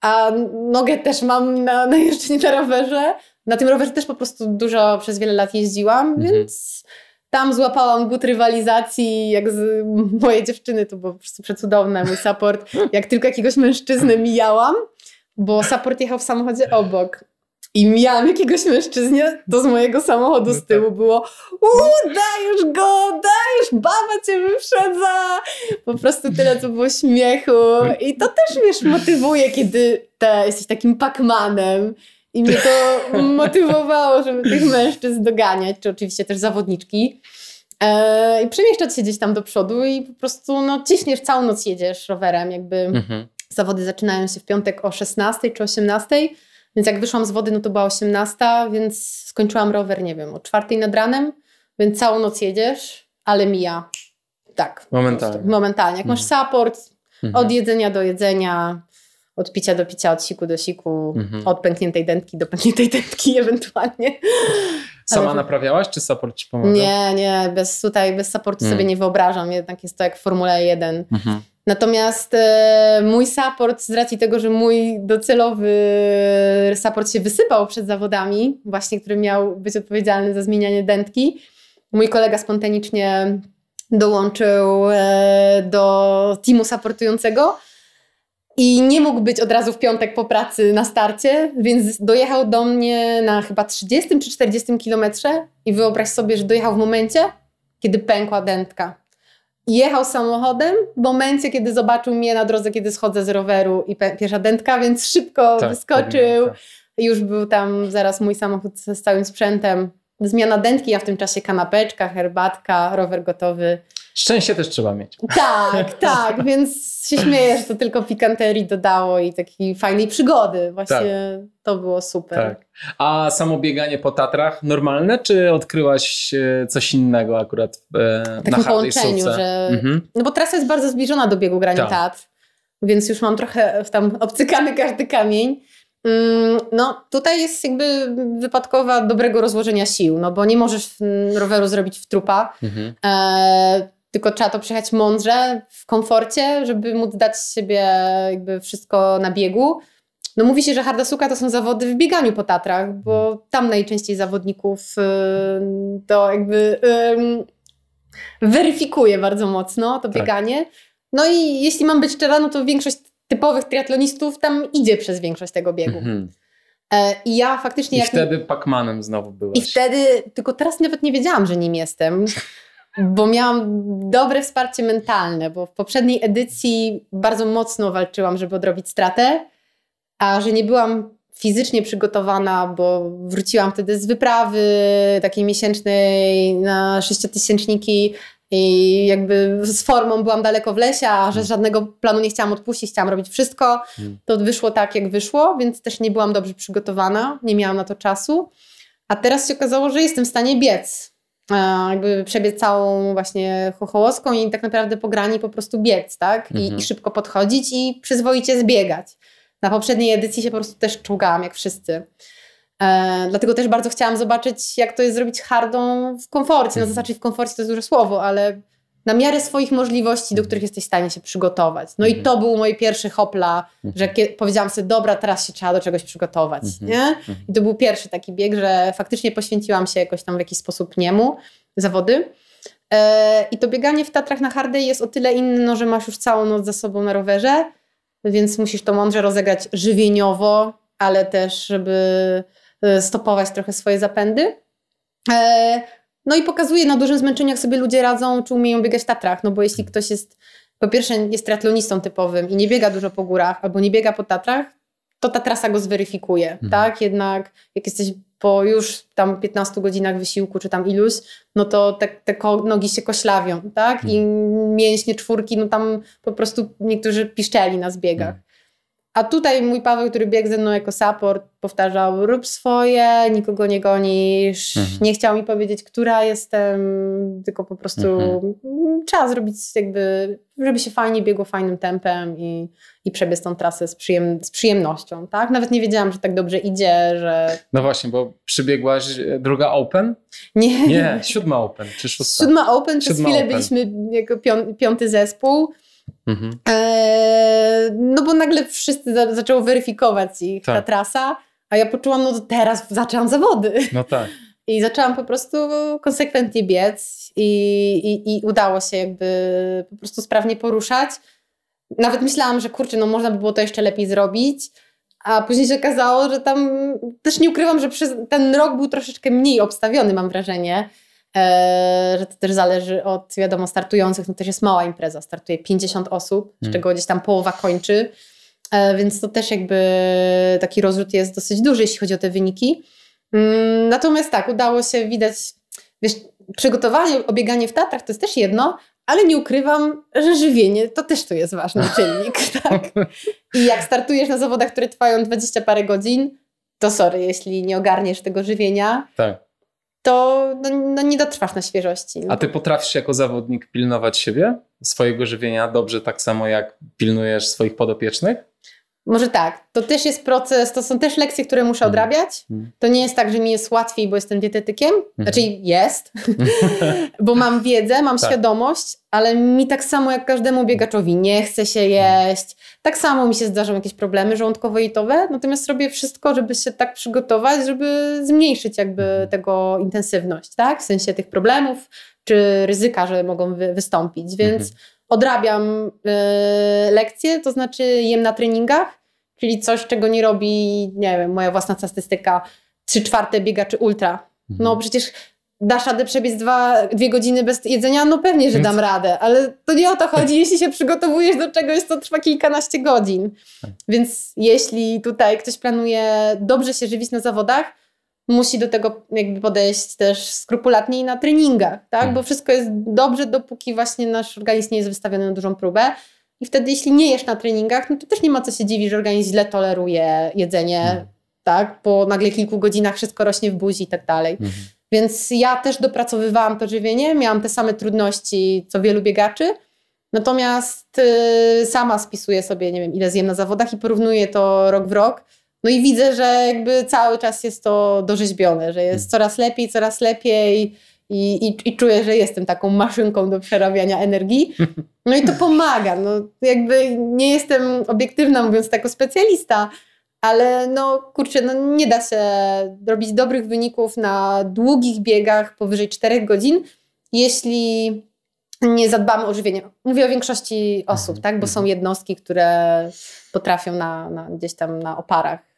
a nogę też mam na, na jeżdżeniu na rowerze. Na tym rowerze też po prostu dużo przez wiele lat jeździłam, Mhm. więc tam złapałam but rywalizacji, jak z moje dziewczyny, to było po prostu przecudowne, mój support. Jak tylko jakiegoś mężczyznę mijałam, bo support jechał w samochodzie obok. I mijałam jakiegoś mężczyznę, to z mojego samochodu z tyłu było uuu, dajesz go, dajesz, baba cię wyprzedza. Po prostu tyle, co było śmiechu. I to też, wiesz, motywuje, kiedy te, jesteś takim pakmanem. I mnie to motywowało, żeby tych mężczyzn doganiać, czy oczywiście też zawodniczki. E, I przemieszczać się gdzieś tam do przodu i po prostu no, ciśniesz, całą noc jedziesz rowerem. Jakby Mhm. zawody zaczynają się w piątek o 16 czy 18. Więc jak wyszłam z wody, no to była 18, więc skończyłam rower, nie wiem, o 4 nad ranem. Więc całą noc jedziesz, ale mija. Tak. Momentalnie. Momentalnie. Jak masz Mhm. support, Mhm. od jedzenia do jedzenia, od picia do picia, od siku do siku, Mhm. od pękniętej dętki do pękniętej dętki ewentualnie. Sama ale- naprawiałaś, czy support ci pomaga? Nie, nie, bez, tutaj bez supportu Mm. sobie nie wyobrażam. Jednak jest to jak w Formule 1. Mhm. Natomiast e, mój support, z racji tego, że mój docelowy support się wysypał przed zawodami, właśnie który miał być odpowiedzialny za zmienianie dętki, mój kolega spontanicznie dołączył e, do teamu supportującego i nie mógł być od razu w piątek po pracy na starcie, więc dojechał do mnie na chyba 30 czy 40 kilometrze i wyobraź sobie, że dojechał w momencie, kiedy pękła dętka. Jechał samochodem w momencie, kiedy zobaczył mnie na drodze, kiedy schodzę z roweru i pierwsza dętka, więc szybko Tak, wyskoczył. podmianka. Już był tam zaraz mój samochód z całym sprzętem. Zmiana dętki, ja w tym czasie kanapeczka, herbatka, rower gotowy. Szczęście też trzeba mieć. Tak, tak, więc się śmieję, że to tylko pikanterii dodało i takiej fajnej przygody. Właśnie tak. to było super. Tak. A samo bieganie po Tatrach normalne, czy odkryłaś e, coś innego akurat e, w takim połączeniu, że... Mhm. No bo trasa jest bardzo zbliżona do biegu Grani tak. Tatr, więc już mam trochę tam obcykany każdy kamień. Mm, no, tutaj jest jakby wypadkowa dobrego rozłożenia sił, no bo nie możesz roweru zrobić w trupa. Mhm. E, tylko trzeba to przejechać mądrze, w komforcie, żeby móc dać siebie jakby wszystko na biegu. No mówi się, że harda suka to są zawody w bieganiu po Tatrach, bo mhm. tam najczęściej zawodników y, to jakby weryfikuje bardzo mocno to tak. bieganie. No i jeśli mam być szczera, no to większość typowych triatlonistów tam idzie przez większość tego biegu. Mhm. E, I ja faktycznie... I jak wtedy Pacmanem znowu byłaś. I wtedy, tylko teraz nawet nie wiedziałam, że nim jestem bo miałam dobre wsparcie mentalne, bo w poprzedniej edycji bardzo mocno walczyłam, żeby odrobić stratę, a że nie byłam fizycznie przygotowana, bo wróciłam wtedy z wyprawy takiej miesięcznej na sześciotysięczniki i jakby z formą byłam daleko w lesie, a że żadnego planu nie chciałam odpuścić, chciałam robić wszystko, hmm. to wyszło tak, jak wyszło, więc też nie byłam dobrze przygotowana, nie miałam na to czasu. A teraz się okazało, że jestem w stanie biec jakby przebiec całą właśnie chochołoską i tak naprawdę po grani po prostu biec, tak? I, mhm. I, szybko podchodzić i przyzwoicie zbiegać. Na poprzedniej edycji się po prostu też czołgałam, jak wszyscy. E, dlatego też bardzo chciałam zobaczyć, jak to jest zrobić hardą w komforcie. No mhm. znaczy w komforcie to jest duże słowo, ale na miarę swoich możliwości, do których jesteś w stanie się przygotować. No mhm. i to był mój pierwszy hopla, mhm. że powiedziałam sobie, dobra, teraz się trzeba do czegoś przygotować, mhm. nie? Mhm. I to był pierwszy taki bieg, że faktycznie poświęciłam się jakoś tam w jakiś sposób niemu, zawody. E, I to bieganie w Tatrach na hardej jest o tyle inne, no, że masz już całą noc za sobą na rowerze, więc musisz to mądrze rozegrać żywieniowo, ale też, żeby stopować trochę swoje zapędy. E, no i pokazuje na dużym zmęczeniu, jak sobie ludzie radzą, czy umieją biegać w Tatrach. No bo jeśli ktoś jest, po pierwsze jest triatlonistą typowym i nie biega dużo po górach, albo nie biega po Tatrach, to ta trasa go zweryfikuje, mhm. tak? Jednak jak jesteś po już tam 15 godzinach wysiłku, czy tam iluś, no to te, te nogi się koślawią, tak? I mhm. mięśnie czwórki, no tam po prostu niektórzy piszczeli na zbiegach. A tutaj mój Paweł, który biegł ze mną jako support, powtarzał: rób swoje, nikogo nie gonisz. Mhm. Nie chciał mi powiedzieć, która jestem, tylko po prostu mhm. trzeba zrobić, jakby, żeby się fajnie biegło fajnym tempem i, i przebiec tą trasę z, przyjem, z przyjemnością. Tak? Nawet nie wiedziałam, że tak dobrze idzie, że. No właśnie, bo przybiegłaś e, druga Open? Nie. Nie, siódma Open czy szósta? Siódma Open, przez chwilę open. byliśmy jako piąty zespół. Mhm. E, no bo nagle wszyscy za, zaczęło weryfikować ich tak. ta trasa, a ja poczułam, no to teraz zaczęłam zawody. No tak. I zaczęłam po prostu konsekwentnie biec i, i, i udało się jakby po prostu sprawnie poruszać. Nawet myślałam, że kurczę, no można by było to jeszcze lepiej zrobić, a później się okazało, że tam też nie ukrywam, że przez ten rok był troszeczkę mniej obstawiony, mam wrażenie. E, że to też zależy od, wiadomo, startujących, no też jest mała impreza, startuje 50 osób, z hmm. czego gdzieś tam połowa kończy, e, więc to też jakby taki rozrzut jest dosyć duży, jeśli chodzi o te wyniki. Mm, natomiast tak, udało się, widać, wiesz, przygotowanie, obieganie w Tatrach to jest też jedno, ale nie ukrywam, że żywienie to też tu jest ważny czynnik, tak? I jak startujesz na zawodach, które trwają 20 parę godzin, to sorry, jeśli nie ogarniesz tego żywienia, tak to no, no nie dotrwasz na świeżości. A ty potrafisz jako zawodnik pilnować siebie, swojego żywienia dobrze, tak samo jak pilnujesz swoich podopiecznych? Może tak. To też jest proces, to są też lekcje, które muszę mhm. odrabiać. Mm. To nie jest tak, że mi jest łatwiej, bo jestem dietetykiem. Mm. Znaczy jest, bo mam wiedzę, mam tak. świadomość, ale mi tak samo jak każdemu biegaczowi nie chce się jeść. Tak samo mi się zdarzą jakieś problemy żołądkowo-jitowe, natomiast robię wszystko, żeby się tak przygotować, żeby zmniejszyć jakby mhm. tego intensywność, tak? W sensie tych problemów, czy ryzyka, że mogą wy wystąpić. Więc mhm odrabiam y, lekcje, to znaczy jem na treningach, czyli coś, czego nie robi, nie wiem, moja własna statystyka, trzy czwarte biegaczy ultra. Mhm. No przecież dasz radę przebiec dwa, dwie godziny bez jedzenia? No pewnie, że dam radę, ale to nie o to chodzi, jeśli się przygotowujesz do czegoś, co trwa kilkanaście godzin. Tak. Więc jeśli tutaj ktoś planuje dobrze się żywić na zawodach, musi do tego jakby podejść też skrupulatniej na treningach, tak? Mhm. Bo wszystko jest dobrze, dopóki właśnie nasz organizm nie jest wystawiony na dużą próbę. I wtedy, jeśli nie jesz na treningach, no to też nie ma co się dziwić, że organizm źle toleruje jedzenie, Mhm. tak? Po nagle kilku godzinach wszystko rośnie w buzi i tak dalej. Mhm. Więc ja też dopracowywałam to żywienie, miałam te same trudności, co wielu biegaczy. Natomiast y, sama spisuję sobie, nie wiem, ile zjem na zawodach i porównuję to rok w rok. No i widzę, że jakby cały czas jest to dorzeźbione, że jest coraz lepiej, coraz lepiej i, i, i czuję, że jestem taką maszynką do przerabiania energii. No i to pomaga. No, jakby nie jestem obiektywna, mówiąc tak specjalista, ale no kurczę, no nie da się robić dobrych wyników na długich biegach powyżej 4 godzin, jeśli nie zadbamy o żywienie. Mówię o większości osób, Mhm, tak? Bo są mhm. jednostki, które potrafią na, na, gdzieś tam na oparach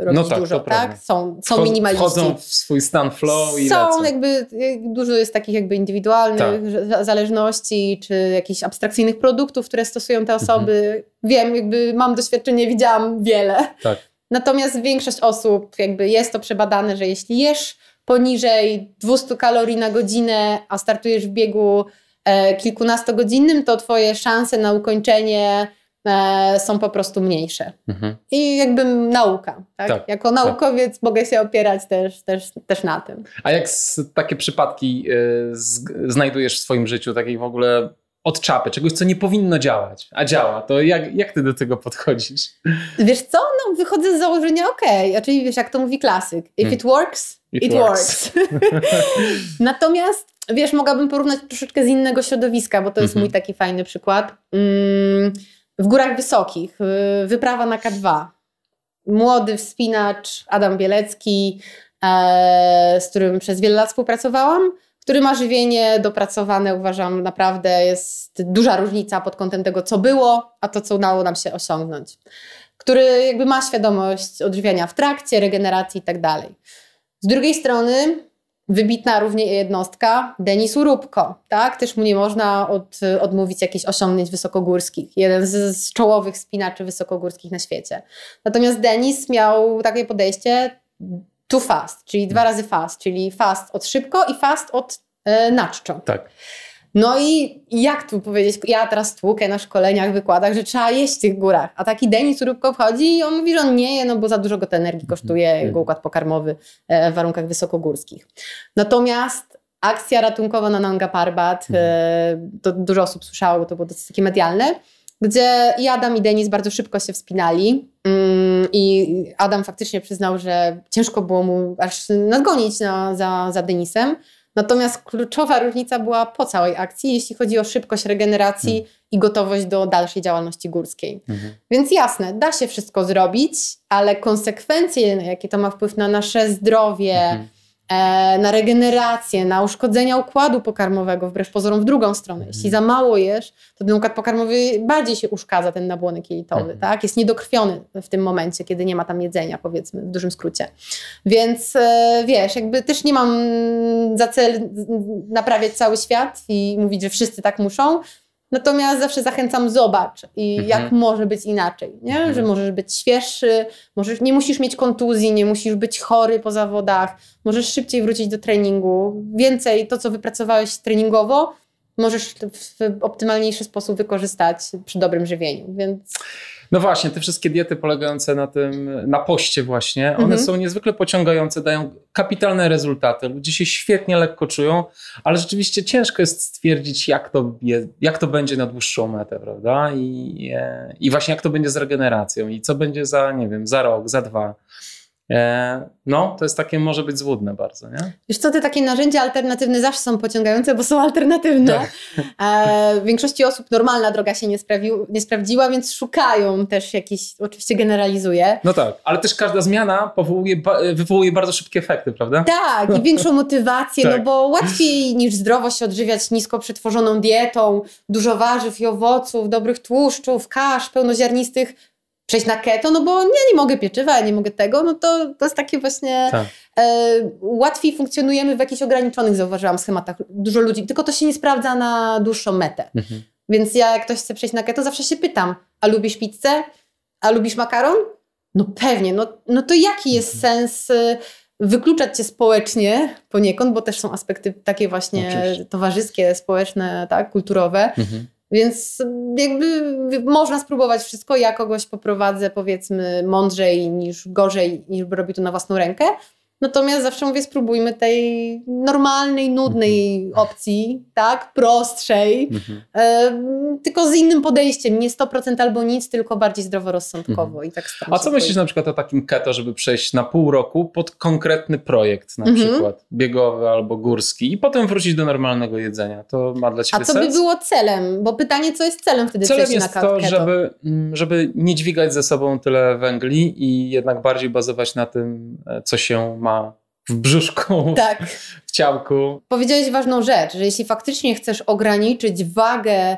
robić No tak, dużo, to prawda. tak? Są, są minimaliści. Wchodzą w swój stan flow i Są lecą. jakby, y, dużo jest takich jakby indywidualnych Tak. za- zależności, czy jakichś abstrakcyjnych produktów, które stosują te osoby. Mhm. Wiem, jakby mam doświadczenie, widziałam wiele. Tak. Natomiast większość osób, jakby jest to przebadane, że jeśli jesz poniżej 200 kalorii na godzinę, a startujesz w biegu e, kilkunastogodzinnym, to twoje szanse na ukończenie e, są po prostu mniejsze. Mhm. I jakby nauka. Tak? Tak, jako naukowiec mogę się opierać też, też, też na tym. A jak takie przypadki y, z, znajdujesz w swoim życiu, takiej w ogóle od czapy, czegoś, co nie powinno działać, a działa, to jak, jak ty do tego podchodzisz? Wiesz co? No, wychodzę z założenia, okej, okay. czyli wiesz, jak to mówi klasyk. If Hmm. it works, It it, works. works. Natomiast, wiesz, mogłabym porównać troszeczkę z innego środowiska, bo to jest Mhm. mój taki fajny przykład. Mm, w górach wysokich, y, wyprawa na K2. Młody wspinacz Adam Bielecki, e, z którym przez wiele lat współpracowałam, który ma żywienie dopracowane, uważam, naprawdę jest duża różnica pod kątem tego, co było, a to, co udało nam się osiągnąć. Który jakby ma świadomość odżywiania w trakcie, regeneracji i tak. Z drugiej strony wybitna równie jednostka Denis Urubko, tak? Też mu nie można od, odmówić jakichś osiągnięć wysokogórskich. Jeden z, z czołowych spinaczy wysokogórskich na świecie. Natomiast Denis miał takie podejście too fast, czyli dwa razy fast, czyli fast od szybko i fast od e, na czczo. Tak. No i jak tu powiedzieć, ja teraz tłukę na szkoleniach, wykładach, że trzeba jeść w tych górach, a taki Denis Urubko wchodzi i on mówi, że on nie je, no bo za dużo go to energii kosztuje, Mhm. jego układ pokarmowy e, w warunkach wysokogórskich. Natomiast akcja ratunkowa na Nanga Parbat, e, to dużo osób słyszało, bo to było dosyć takie medialne, gdzie i Adam i Denis bardzo szybko się wspinali mm, i Adam faktycznie przyznał, że ciężko było mu aż nadgonić na, za, za Denisem. Natomiast kluczowa różnica była po całej akcji, jeśli chodzi o szybkość regeneracji i gotowość do dalszej działalności górskiej. Mhm. Więc jasne, da się wszystko zrobić, ale konsekwencje, jakie to ma wpływ na nasze zdrowie, Mhm. Na regenerację, na uszkodzenia układu pokarmowego, wbrew pozorom w drugą stronę. Mhm. Jeśli za mało jesz, to ten układ pokarmowy bardziej się uszkadza, ten nabłonek jelitowy, Mhm. tak? Jest niedokrwiony w tym momencie, kiedy nie ma tam jedzenia, powiedzmy, w dużym skrócie. Więc e, wiesz, jakby też nie mam za cel naprawiać cały świat i mówić, że wszyscy tak muszą, Natomiast zawsze zachęcam, zobacz i Mhm. jak może być inaczej, nie? Mhm. że możesz być świeższy, możesz, nie musisz mieć kontuzji, nie musisz być chory po zawodach, możesz szybciej wrócić do treningu. Więcej to, co wypracowałeś treningowo, możesz w optymalniejszy sposób wykorzystać przy dobrym żywieniu. Więc No właśnie, te wszystkie diety polegające na tym, na poście właśnie, one Mhm. są niezwykle pociągające, dają kapitalne rezultaty. Ludzie się świetnie lekko czują, ale rzeczywiście ciężko jest stwierdzić, jak to, je, jak to będzie na dłuższą metę, prawda? I, e, I właśnie jak to będzie z regeneracją i co będzie za, nie wiem, za rok, za dwa. E, no, to jest takie, może być złudne bardzo, nie? Wiesz co, te takie narzędzia alternatywne zawsze są pociągające, bo są alternatywne. Tak. E, w większości osób normalna droga się nie, sprawił, nie sprawdziła, więc szukają też jakiś, oczywiście generalizuję. No tak, ale też każda zmiana powołuje, wywołuje bardzo szybkie efekty, prawda? Tak, i większą motywację, Tak. no bo łatwiej niż zdrowo się odżywiać nisko przetworzoną dietą, dużo warzyw i owoców, dobrych tłuszczów, kasz pełnoziarnistych, przejść na keto, no bo nie, nie mogę pieczywa, nie mogę tego, no to, to jest takie właśnie... Tak. E, łatwiej funkcjonujemy w jakichś ograniczonych, zauważyłam, schematach dużo ludzi, tylko to się nie sprawdza na dłuższą metę. Mhm. Więc ja, jak ktoś chce przejść na keto, zawsze się pytam, a lubisz pizzę? A lubisz makaron? No pewnie, no, no to jaki jest Mhm. sens y, wykluczać cię społecznie poniekąd, bo też są aspekty takie właśnie Oczywiście. towarzyskie, społeczne, tak, kulturowe. Mhm. Więc jakby można spróbować wszystko. Ja kogoś poprowadzę powiedzmy mądrzej niż gorzej, niż robi to na własną rękę. Natomiast zawsze mówię, spróbujmy tej normalnej, nudnej opcji, tak? Prostszej, Mhm. e, tylko z innym podejściem. Nie 100% albo nic, tylko bardziej zdroworozsądkowo. I tak A co myślisz na przykład o takim keto, żeby przejść na pół roku pod konkretny projekt, na Mhm. przykład biegowy albo górski i potem wrócić do normalnego jedzenia? To ma dla Ciebie A co by sens? było celem? Bo pytanie, co jest celem wtedy Celem jest na to, keto? żeby, mm, żeby nie dźwigać ze sobą tyle węgli i jednak bardziej bazować na tym, e, co się ma w brzuszku, Tak. w ciałku. Powiedziałeś ważną rzecz, że jeśli faktycznie chcesz ograniczyć wagę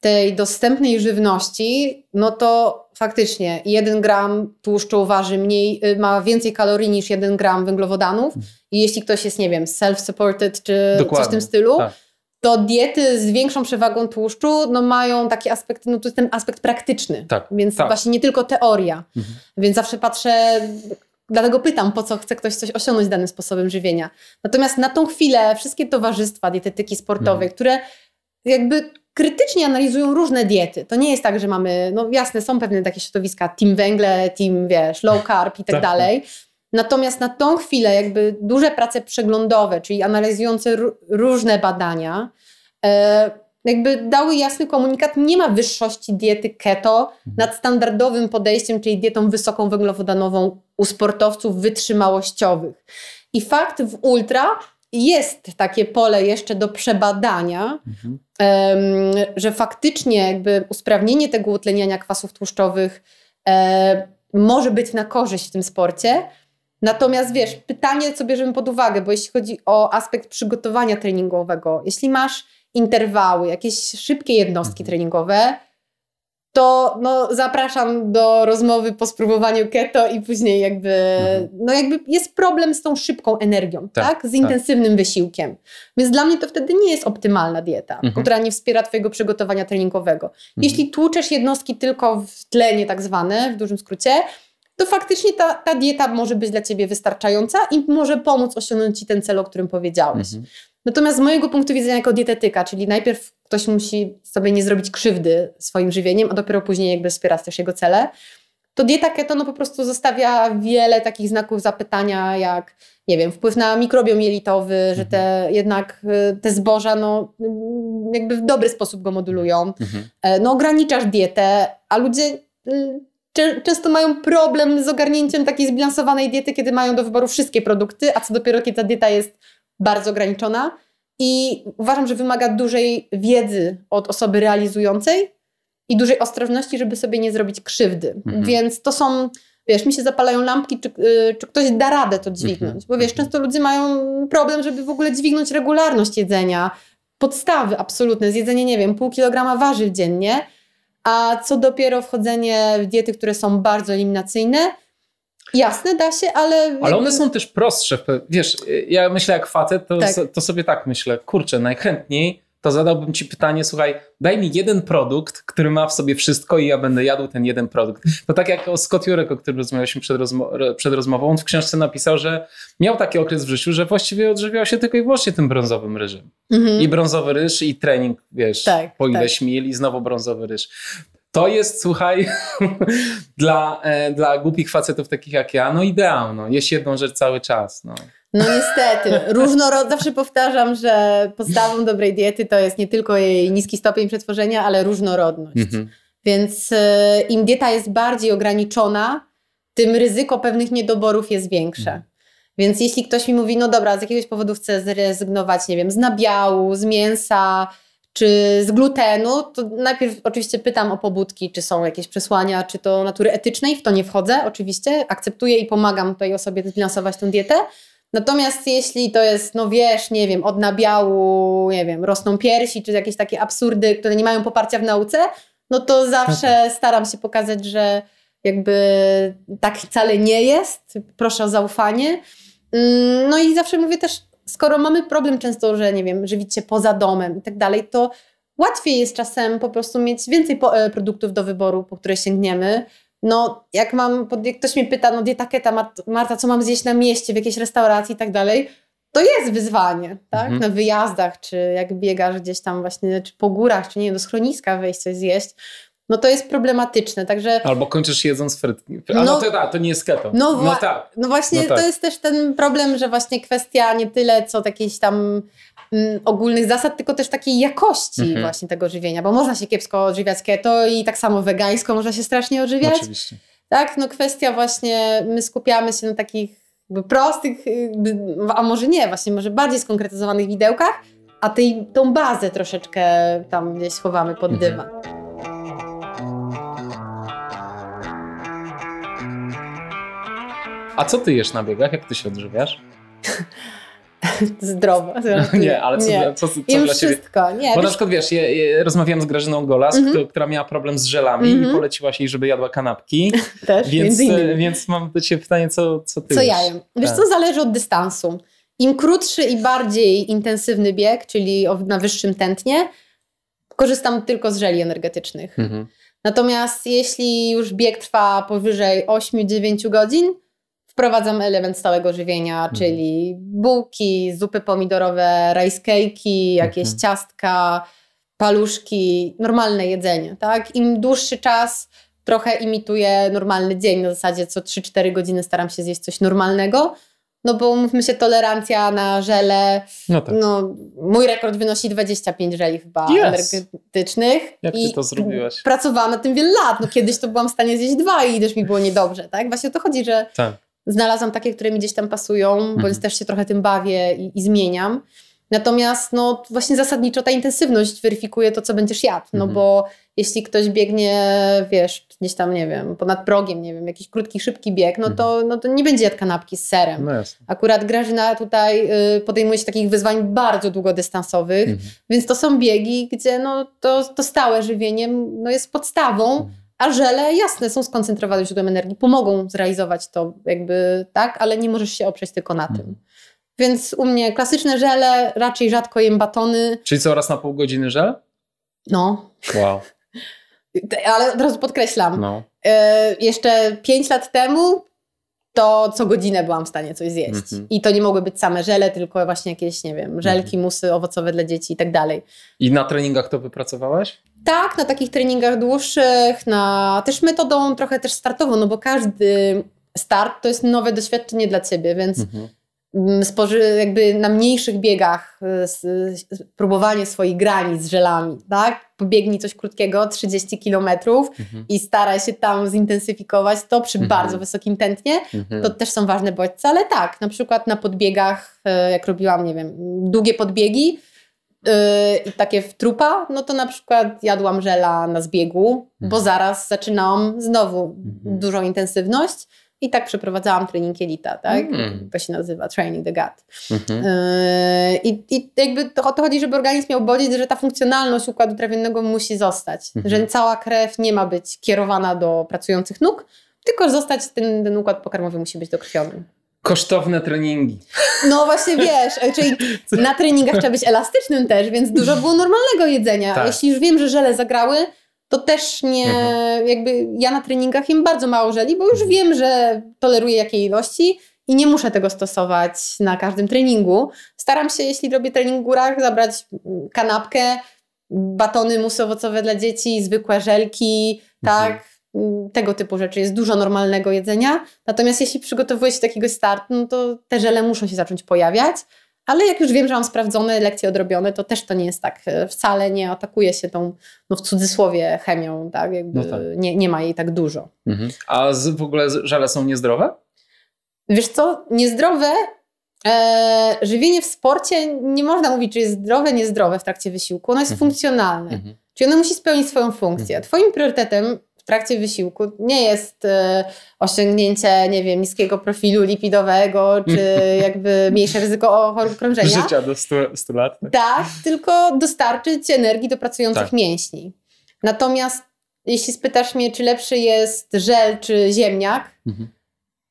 tej dostępnej żywności, no to faktycznie 1 gram tłuszczu waży mniej, y, ma więcej kalorii niż 1 gram węglowodanów. I jeśli ktoś jest, nie wiem, self-supported czy coś w Dokładnie, tym stylu, tak. to diety z większą przewagą tłuszczu no mają takie aspekty, no to jest ten aspekt praktyczny. Tak, Więc tak. właśnie nie tylko teoria. Mhm. Więc zawsze patrzę, dlatego pytam, po co chce ktoś coś osiągnąć danym sposobem żywienia. Natomiast na tą chwilę wszystkie towarzystwa dietetyki sportowej, Mhm. które jakby krytycznie analizują różne diety. To nie jest tak, że mamy, no jasne, są pewne takie środowiska, team węgle, team, wiesz, low carb i tak Tak, dalej. Natomiast na tą chwilę jakby duże prace przeglądowe, czyli analizujące ró- różne badania, e, jakby dały jasny komunikat, nie ma wyższości diety keto nad standardowym podejściem, czyli dietą wysoką węglowodanową u sportowców wytrzymałościowych. I fakt w ultra jest takie pole jeszcze do przebadania, Mhm. em, że faktycznie jakby usprawnienie tego utleniania kwasów tłuszczowych e, może być na korzyść w tym sporcie. Natomiast wiesz, pytanie, co bierzemy pod uwagę, bo jeśli chodzi o aspekt przygotowania treningowego, jeśli masz interwały, jakieś szybkie jednostki Mhm. treningowe, to no, zapraszam do rozmowy po spróbowaniu keto i później jakby, Mhm. no jakby jest problem z tą szybką energią, Tak, tak? Z tak. intensywnym wysiłkiem. Więc dla mnie to wtedy nie jest optymalna dieta, Mhm. która nie wspiera Twojego przygotowania treningowego. Jeśli tłuczesz jednostki tylko w tlenie tak zwane, w dużym skrócie, to faktycznie ta, ta dieta może być dla Ciebie wystarczająca i może pomóc osiągnąć Ci ten cel, o którym powiedziałeś. Mhm. Natomiast z mojego punktu widzenia jako dietetyka, czyli najpierw ktoś musi sobie nie zrobić krzywdy swoim żywieniem, a dopiero później jakby wspierać też jego cele, to dieta keto no po prostu zostawia wiele takich znaków zapytania, jak nie wiem, wpływ na mikrobiom jelitowy, że te jednak y, te zboża no mm, jakby w dobry sposób go modulują. Mhm. E, No ograniczasz dietę, a ludzie y, czę- często mają problem z ogarnięciem takiej zbilansowanej diety, kiedy mają do wyboru wszystkie produkty, a co dopiero, kiedy ta dieta jest bardzo ograniczona. I uważam, że wymaga dużej wiedzy od osoby realizującej i dużej ostrożności, żeby sobie nie zrobić krzywdy. Mhm. Więc to są, wiesz, mi się zapalają lampki, czy, y, czy ktoś da radę to dźwignąć. Mhm. Bo wiesz, Mhm. często ludzie mają problem, żeby w ogóle dźwignąć regularność jedzenia. Podstawy absolutne, zjedzenie, nie wiem, pół kilograma warzyw dziennie, a co dopiero wchodzenie w diety, które są bardzo eliminacyjne. Jasne, da się, ale... Ale one są też prostsze. Wiesz, ja myślę jak facet, to, Tak. to sobie tak myślę. Kurczę, najchętniej to zadałbym ci pytanie, słuchaj, daj mi jeden produkt, który ma w sobie wszystko i ja będę jadł ten jeden produkt. To tak jak o Scott Jurek, o którym rozmawialiśmy przed, rozmo- przed rozmową, on w książce napisał, że miał taki okres w życiu, że właściwie odżywiał się tylko i wyłącznie tym brązowym ryżem. Mhm. I brązowy ryż, i trening, wiesz, Tak, po ileś tak. mil i znowu brązowy ryż. To jest, słuchaj, dla, e, dla głupich facetów takich jak ja, no ideał, no, jeść jedną rzecz cały czas, no. No niestety. Różnorod... Zawsze powtarzam, że podstawą dobrej diety to jest nie tylko jej niski stopień przetworzenia, ale różnorodność. Mhm. Więc e, im dieta jest bardziej ograniczona, tym ryzyko pewnych niedoborów jest większe. Mhm. Więc jeśli ktoś mi mówi, no dobra, z jakiegoś powodu chcę zrezygnować, nie wiem, z nabiału, z mięsa czy z glutenu, to najpierw oczywiście pytam o pobudki, czy są jakieś przesłania, czy to natury etycznej, w to nie wchodzę oczywiście, akceptuję i pomagam tej osobie zbilansować tę dietę. Natomiast jeśli to jest, no wiesz, nie wiem, od nabiału, nie wiem, rosną piersi, czy jakieś takie absurdy, które nie mają poparcia w nauce, no to zawsze staram się pokazać, że jakby tak wcale nie jest. Proszę o zaufanie. Mm, No i zawsze mówię też, skoro mamy problem często, że nie wiem, żywić się poza domem i tak dalej, to łatwiej jest czasem po prostu mieć więcej e, produktów do wyboru, po które sięgniemy. no jak mam, jak ktoś mnie pyta, no dieta keta, Mart- Marta, co mam zjeść na mieście, w jakiejś restauracji i tak dalej, to jest wyzwanie, tak? Mhm. Na wyjazdach, czy jak biegasz gdzieś tam właśnie, czy po górach, czy nie wiem, do schroniska wejść coś zjeść, no to jest problematyczne, także Albo kończysz jedząc frytki. A no, No- to tak, to nie jest keto. No no tak. No właśnie No tak. to jest też ten problem, że właśnie kwestia nie tyle co jakichś tam mm, ogólnych zasad, tylko też takiej jakości Mhm. właśnie tego żywienia, bo można się kiepsko odżywiać keto i tak samo wegańsko można się strasznie odżywiać. Oczywiście. Tak, no kwestia właśnie, my skupiamy się na takich prostych, a może nie, właśnie może bardziej skonkretyzowanych widełkach, a tej, tą bazę troszeczkę tam gdzieś schowamy pod Mhm. A co ty jesz na biegach? Jak ty się odżywiasz? Zdrowo. nie, ale co, nie. Dla, co, co Im dla ciebie? wszystko, nie. Bo na wiesz- przykład wiesz, ja, ja rozmawiałam z Grażyną Golas, Mhm. kto- która miała problem z żelami Mhm. i poleciłaś jej, żeby jadła kanapki. też, Więc, e, więc mam do ciebie pytanie, co, co ty Co jesz? ja jem? Wiesz Tak. co, zależy od dystansu. Im krótszy i bardziej intensywny bieg, czyli na wyższym tętnie, korzystam tylko z żeli energetycznych. Mhm. Natomiast jeśli już bieg trwa powyżej 8-9 godzin, wprowadzam element stałego żywienia, Mhm. czyli bułki, zupy pomidorowe, rice cake'i, jakieś Mhm. ciastka, paluszki, normalne jedzenie. Tak? Im dłuższy czas, trochę imituję normalny dzień, na zasadzie co 3-4 godziny staram się zjeść coś normalnego, no bo mówmy się, tolerancja na żele, No tak. no, mój rekord wynosi 25 żeli chyba Yes. energetycznych. Jak ty I to zrobiłaś? Pracowałam na tym wiele lat. No, kiedyś to byłam w stanie zjeść dwa i też mi było niedobrze. Tak? Właśnie o to chodzi, że Tak. Znalazłam takie, które mi gdzieś tam pasują, Mhm. bądź też się trochę tym bawię i, i zmieniam. Natomiast no, właśnie zasadniczo ta intensywność weryfikuje to, co będziesz jadł. No Mhm. bo jeśli ktoś biegnie, wiesz, gdzieś tam, nie wiem, ponad progiem, nie wiem, jakiś krótki, szybki bieg, no to, no to nie będzie jadł kanapki z serem. Mhm. No. Akurat Grażyna tutaj y, podejmuje się takich wyzwań bardzo długodystansowych, Mhm. więc to są biegi, gdzie no, to, to stałe żywienie no, jest podstawą, Mhm. A żele, jasne, są skoncentrowane źródłem energii, pomogą zrealizować to jakby tak, ale nie możesz się oprzeć tylko na tym. Więc u mnie klasyczne żele, raczej rzadko jem batony, Czyli co, raz na pół godziny żel? no, Wow. ale od razu podkreślam, No. e, jeszcze 5 lat temu to co godzinę byłam w stanie coś zjeść. Mhm. I to nie mogły być same żele, tylko właśnie jakieś, nie wiem, żelki, Mhm. musy owocowe dla dzieci i tak dalej. I na treningach to wypracowałaś? Tak, na takich treningach dłuższych, na też metodą trochę też startową, no bo każdy start to jest nowe doświadczenie dla ciebie, więc Mhm. Mm, jakby na mniejszych biegach y, s- próbowanie swoich granic z żelami, tak? Pobiegnij coś krótkiego, 30 kilometrów Mhm. i staraj się tam zintensyfikować to przy Mhm. bardzo wysokim tętnie. Mhm. To też są ważne bodźce, ale tak, na przykład na podbiegach, e, jak robiłam, nie wiem, długie podbiegi i takie w trupa, no to na przykład jadłam żela na zbiegu, bo Mhm. zaraz zaczynałam znowu Mhm. dużą intensywność i tak przeprowadzałam trening jelita, tak? Mhm. To się nazywa training the gut. Mhm. Yy, I, I jakby to, o to chodzi, żeby organizm miał bodziec, że ta funkcjonalność układu trawiennego musi zostać. Mhm. Że cała krew nie ma być kierowana do pracujących nóg, tylko zostać, ten, ten układ pokarmowy musi być dokrwiony. Kosztowne treningi. No właśnie wiesz, e, czyli na treningach trzeba być elastycznym też, więc dużo było normalnego jedzenia. Tak. Jeśli już wiem, że żele zagrały, to też nie, Mhm. jakby ja na treningach jem bardzo mało żeli, bo już Mhm. wiem, że toleruję jakie ilości i nie muszę tego stosować na każdym treningu. Staram się, jeśli robię trening w górach, zabrać kanapkę, batony musy owocowe dla dzieci, zwykłe żelki, Mhm. tak, tego typu rzeczy. Jest dużo normalnego jedzenia. Natomiast jeśli przygotowuję się do takiego startu, no to te żele muszą się zacząć pojawiać. Ale jak już wiem, że mam sprawdzone, lekcje odrobione, to też to nie jest tak. e, Wcale nie atakuje się tą, no w cudzysłowie, chemią, tak? Jakby No tak. Nie, nie ma jej tak dużo. Mhm. A z, w ogóle żele są niezdrowe? Wiesz co, niezdrowe e, żywienie w sporcie nie można mówić, czy jest zdrowe, niezdrowe w trakcie wysiłku. Ono jest Mhm. funkcjonalne. Mhm. Czyli ono musi spełnić swoją funkcję. Mhm. Twoim priorytetem trakcie wysiłku nie jest e, osiągnięcie, nie wiem, niskiego profilu lipidowego, czy jakby mniejsze ryzyko chorób krążenia. Życia do 100, 100 lat. tak? Tak, tylko dostarczyć energii do pracujących Tak. mięśni. Natomiast jeśli spytasz mnie, czy lepszy jest żel czy ziemniak, Mhm.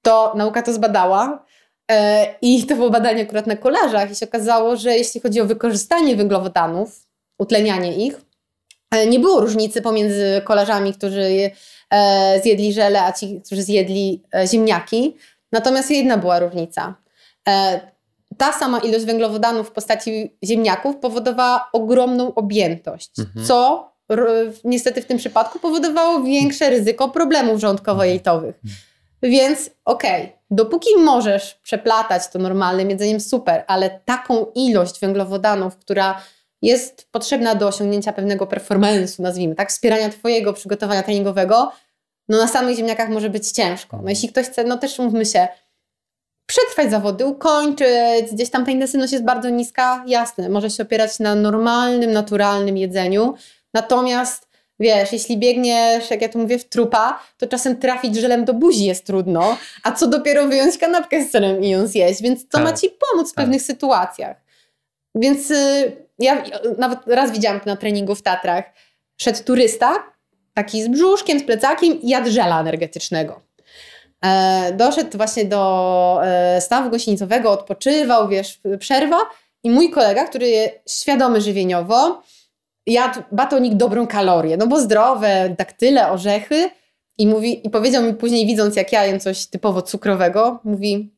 to nauka to zbadała. E, I to było badanie akurat na kolarzach i się okazało, że jeśli chodzi o wykorzystanie węglowodanów, utlenianie ich, nie było różnicy pomiędzy kolarzami, którzy e, zjedli żele, a ci, którzy zjedli e, ziemniaki. Natomiast jedna była różnica. Ta sama ilość węglowodanów w postaci ziemniaków powodowała ogromną objętość, mhm. co niestety w tym przypadku powodowało większe ryzyko problemów żołądkowo-jejtowych. Mhm. Więc okej, okay, dopóki możesz przeplatać to normalnym jedzeniem, super, ale taką ilość węglowodanów, która jest potrzebna do osiągnięcia pewnego performance'u, nazwijmy tak, wspierania Twojego przygotowania treningowego, no na samych ziemniakach może być ciężko. No jeśli ktoś chce, no też mówmy się, przetrwać zawody, ukończyć, gdzieś tam ta intensywność jest bardzo niska, jasne, może się opierać na normalnym, naturalnym jedzeniu, natomiast wiesz, jeśli biegniesz, jak ja tu mówię, w trupa, to czasem trafić żelem do buzi jest trudno, a co dopiero wyjąć kanapkę z serem i ją zjeść, więc to tak. ma Ci pomóc w tak. pewnych sytuacjach. Więc y, ja nawet raz widziałam na treningu w Tatrach. Szedł turysta, taki z brzuszkiem, z plecakiem i jadł żela energetycznego. E, doszedł właśnie do e, stawu gościńcowego, odpoczywał, wiesz, przerwa i mój kolega, który jest świadomy żywieniowo, jadł batonik dobrą kalorię, no bo zdrowe, daktyle, orzechy i mówi, i powiedział mi później, widząc jak ja jem coś typowo cukrowego, mówi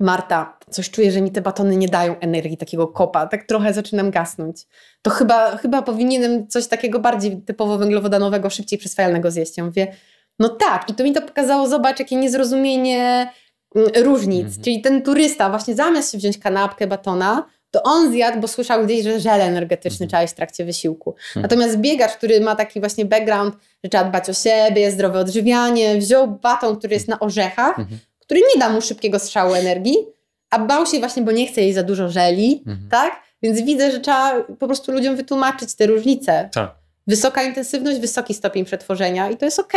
Marta, coś czuję, że mi te batony nie dają energii, takiego kopa, tak trochę zaczynam gasnąć. To chyba, chyba powinienem coś takiego bardziej typowo węglowodanowego, szybciej przyswajalnego zjeść. Ja mówię, no tak, i to mi to pokazało, zobacz, jakie niezrozumienie mm, różnic. Mhm. Czyli ten turysta właśnie zamiast się wziąć kanapkę batona, to on zjadł, bo słyszał gdzieś, że żel energetyczny mhm. trzeba jeść w trakcie wysiłku. Mhm. Natomiast biegacz, który ma taki właśnie background, że trzeba dbać o siebie, zdrowe odżywianie, wziął baton, który jest na orzechach, mhm. który nie da mu szybkiego strzału energii, a bał się właśnie, bo nie chce jeść za dużo żeli, mhm. tak? Więc widzę, że trzeba po prostu ludziom wytłumaczyć te różnice. Tak. Wysoka intensywność, wysoki stopień przetworzenia i to jest ok.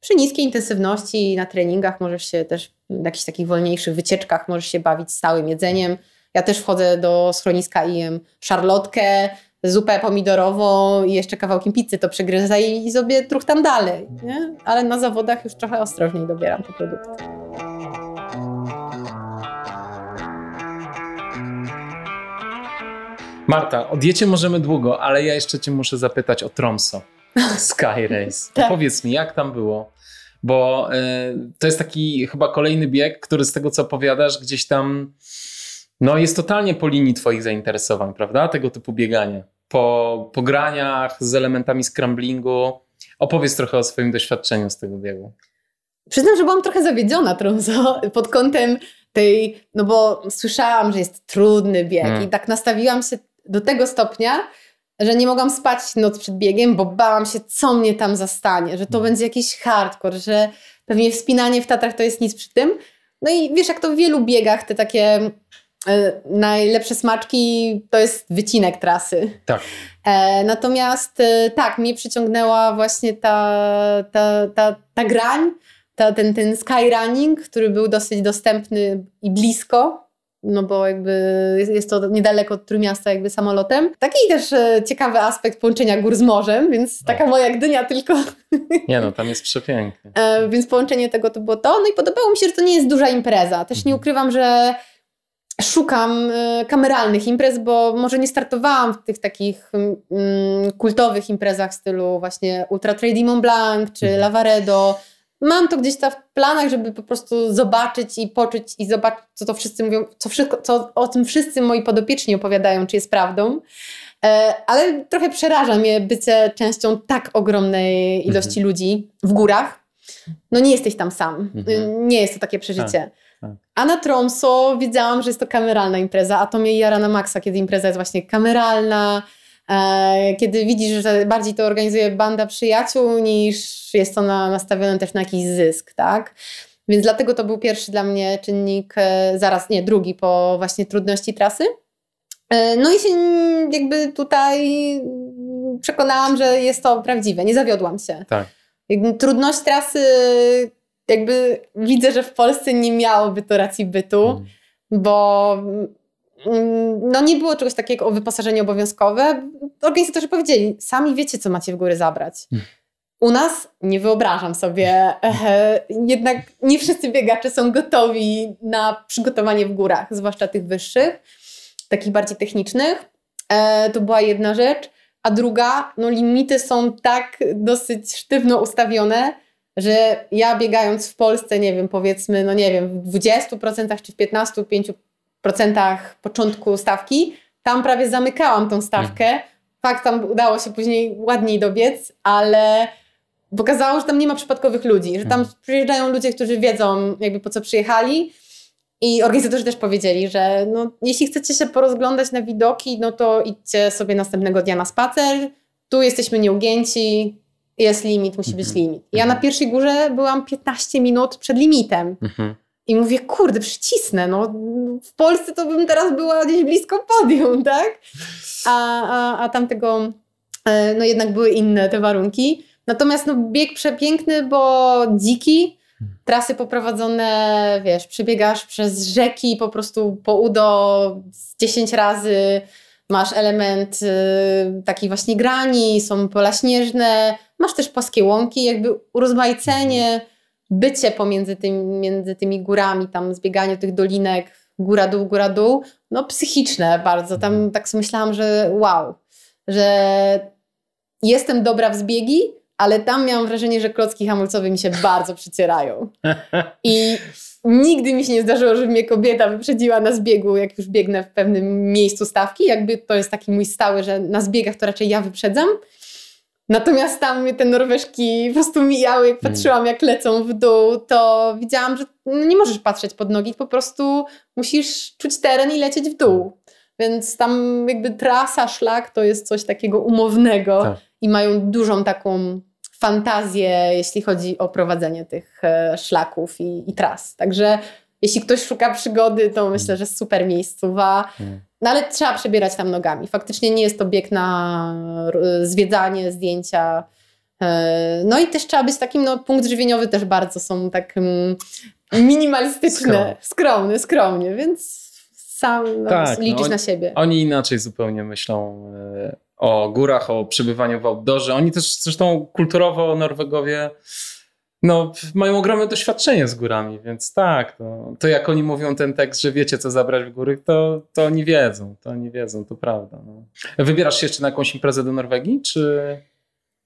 Przy niskiej intensywności na treningach możesz się też w jakichś takich wolniejszych wycieczkach możesz się bawić stałym jedzeniem. Ja też wchodzę do schroniska i jem szarlotkę, zupę pomidorową i jeszcze kawałkiem pizzy to przegryzę i, i sobie tam dalej. Nie? Ale na zawodach już trochę ostrożniej dobieram te produkty. Marta, o diecie możemy długo, ale ja jeszcze cię muszę zapytać o Tromso. Sky Race. tak. Powiedz mi, jak tam było? Bo y, to jest taki chyba kolejny bieg, który z tego co opowiadasz gdzieś tam no jest totalnie po linii twoich zainteresowań, prawda? Tego typu bieganie. Po, po graniach z elementami scramblingu. Opowiedz trochę o swoim doświadczeniu z tego biegu. Przyznam, że byłam trochę zawiedziona Tromso pod kątem tej, no bo słyszałam, że jest trudny bieg hmm. i tak nastawiłam się do tego stopnia, że nie mogłam spać noc przed biegiem, bo bałam się, co mnie tam zastanie, że to hmm. będzie jakiś hardcore, że pewnie wspinanie w Tatrach to jest nic przy tym. No i wiesz, jak to w wielu biegach, te takie e, najlepsze smaczki to jest wycinek trasy. Tak. E, natomiast e, tak, mnie przyciągnęła właśnie ta, ta, ta, ta grań, ta, ten, ten skyrunning, który był dosyć dostępny i blisko, no bo jakby jest to niedaleko od Trójmiasta jakby samolotem. Taki też e, ciekawy aspekt połączenia gór z morzem, więc taka moja Gdynia tylko... Nie no, tam jest przepięknie. E, więc połączenie tego to było to. No i podobało mi się, że to nie jest duża impreza. Też nie mhm. ukrywam, że szukam e, kameralnych imprez, bo może nie startowałam w tych takich mm, kultowych imprezach w stylu właśnie Ultra Trail Mont Blanc czy mhm. Lavaredo, mam to gdzieś tam w planach, żeby po prostu zobaczyć i poczuć i zobaczyć, co to wszyscy mówią, co, wszystko, co o tym wszyscy moi podopieczni opowiadają, czy jest prawdą. E, ale trochę przeraża mnie bycie częścią tak ogromnej ilości mhm. ludzi w górach. No nie jesteś tam sam. Mhm. Nie jest to takie przeżycie. Tak, tak. A na Tromso wiedziałam, że jest to kameralna impreza, a to mnie jara na maksa, kiedy impreza jest właśnie kameralna, kiedy widzisz, że bardziej to organizuje banda przyjaciół, niż jest to na, nastawione też na jakiś zysk, tak? Więc dlatego to był pierwszy dla mnie czynnik, e, zaraz, nie, drugi po właśnie trudności trasy. E, no i się jakby tutaj przekonałam, że jest to prawdziwe, nie zawiodłam się. Tak. Trudność trasy, jakby widzę, że w Polsce nie miałoby to racji bytu, mm. bo no nie było czegoś takiego o wyposażenie obowiązkowe. Organizatorzy powiedzieli, sami wiecie, co macie w góry zabrać. Hmm. U nas nie wyobrażam sobie, e, jednak nie wszyscy biegacze są gotowi na przygotowanie w górach, zwłaszcza tych wyższych, takich bardziej technicznych. E, to była jedna rzecz. a druga, no limity są tak dosyć sztywno ustawione, że ja biegając w Polsce, nie wiem, powiedzmy, no nie wiem, w 20% czy w 15-5% początku stawki, tam prawie zamykałam tą stawkę. Mhm. Fakt, tam udało się później ładniej dobiec, ale pokazało, że tam nie ma przypadkowych ludzi, że tam mhm. przyjeżdżają ludzie, którzy wiedzą jakby po co przyjechali i organizatorzy też powiedzieli, że no, jeśli chcecie się porozglądać na widoki, no to idźcie sobie następnego dnia na spacer, tu jesteśmy nieugięci, jest limit, musi być mhm. limit. Ja na mhm. pierwszej górze byłam 15 minut przed limitem. I mówię, kurde, przycisnę, no w Polsce to bym teraz była gdzieś blisko podium, tak? A, a, a tamtego, e, no jednak były inne te warunki. Natomiast no, bieg przepiękny, bo dziki, trasy poprowadzone, wiesz, przebiegasz przez rzeki po prostu po udo 10 razy, masz element y, takiej właśnie grani, są pola śnieżne, masz też płaskie łąki, jakby urozmaicenie, bycie pomiędzy tym, między tymi górami, tam zbieganie tych dolinek, góra dół, góra dół, no psychiczne bardzo. Tam mhm. tak sobie myślałam, że wow, że jestem dobra w zbiegi, ale tam miałam wrażenie, że klocki hamulcowe mi się bardzo przycierają. I nigdy mi się nie zdarzyło, żeby mnie kobieta wyprzedziła na zbiegu, jak już biegnę w pewnym miejscu stawki. Jakby to jest taki mój stały, że na zbiegach to raczej ja wyprzedzam. Natomiast tam mnie te norweżki po prostu mijały, jak mm. patrzyłam, jak lecą w dół, to widziałam, że nie możesz patrzeć pod nogi, po prostu musisz czuć teren i lecieć w dół. Więc tam jakby trasa, szlak to jest coś takiego umownego tak. i mają dużą taką fantazję, jeśli chodzi o prowadzenie tych e, szlaków i, i tras. Także jeśli ktoś szuka przygody, to myślę, że super miejscowa. Mm. No ale trzeba przebierać tam nogami. Faktycznie nie jest to bieg na zwiedzanie, zdjęcia. E, no i też trzeba być takim, no punkt żywieniowy też bardzo są tak minimalistyczne, skromne, skromnie, więc sam no, tak, liczysz no, na siebie. Oni inaczej zupełnie myślą e, o górach, o przebywaniu w outdoorze. Oni też zresztą kulturowo Norwegowie no, mają ogromne doświadczenie z górami, więc tak, to, to jak oni mówią ten tekst, że wiecie co zabrać w góry, to, to oni wiedzą, to oni wiedzą, to prawda. No. Wybierasz się jeszcze na jakąś imprezę do Norwegii, czy...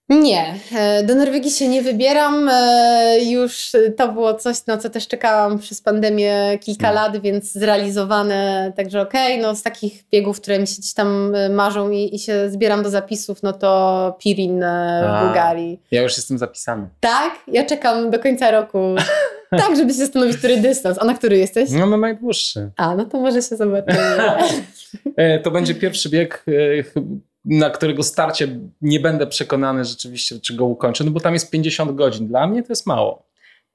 Nie, e, do Norwegii się nie wybieram. E, już to było coś, na co też czekałam przez pandemię kilka no. lat, więc zrealizowane. Także okej, okay, no z takich biegów, które mi się gdzieś tam e, marzą i, i się zbieram do zapisów, no to Pirin w Bułgarii. Ja już jestem zapisany. Tak? Ja czekam do końca roku. tak, żeby się zastanowić, który dystans. A na który jesteś? No na najdłuższy. A, no to może się zobaczymy. to będzie pierwszy bieg na którego starcie nie będę przekonany rzeczywiście, czy go ukończę, no bo tam jest 50 godzin. Dla mnie to jest mało.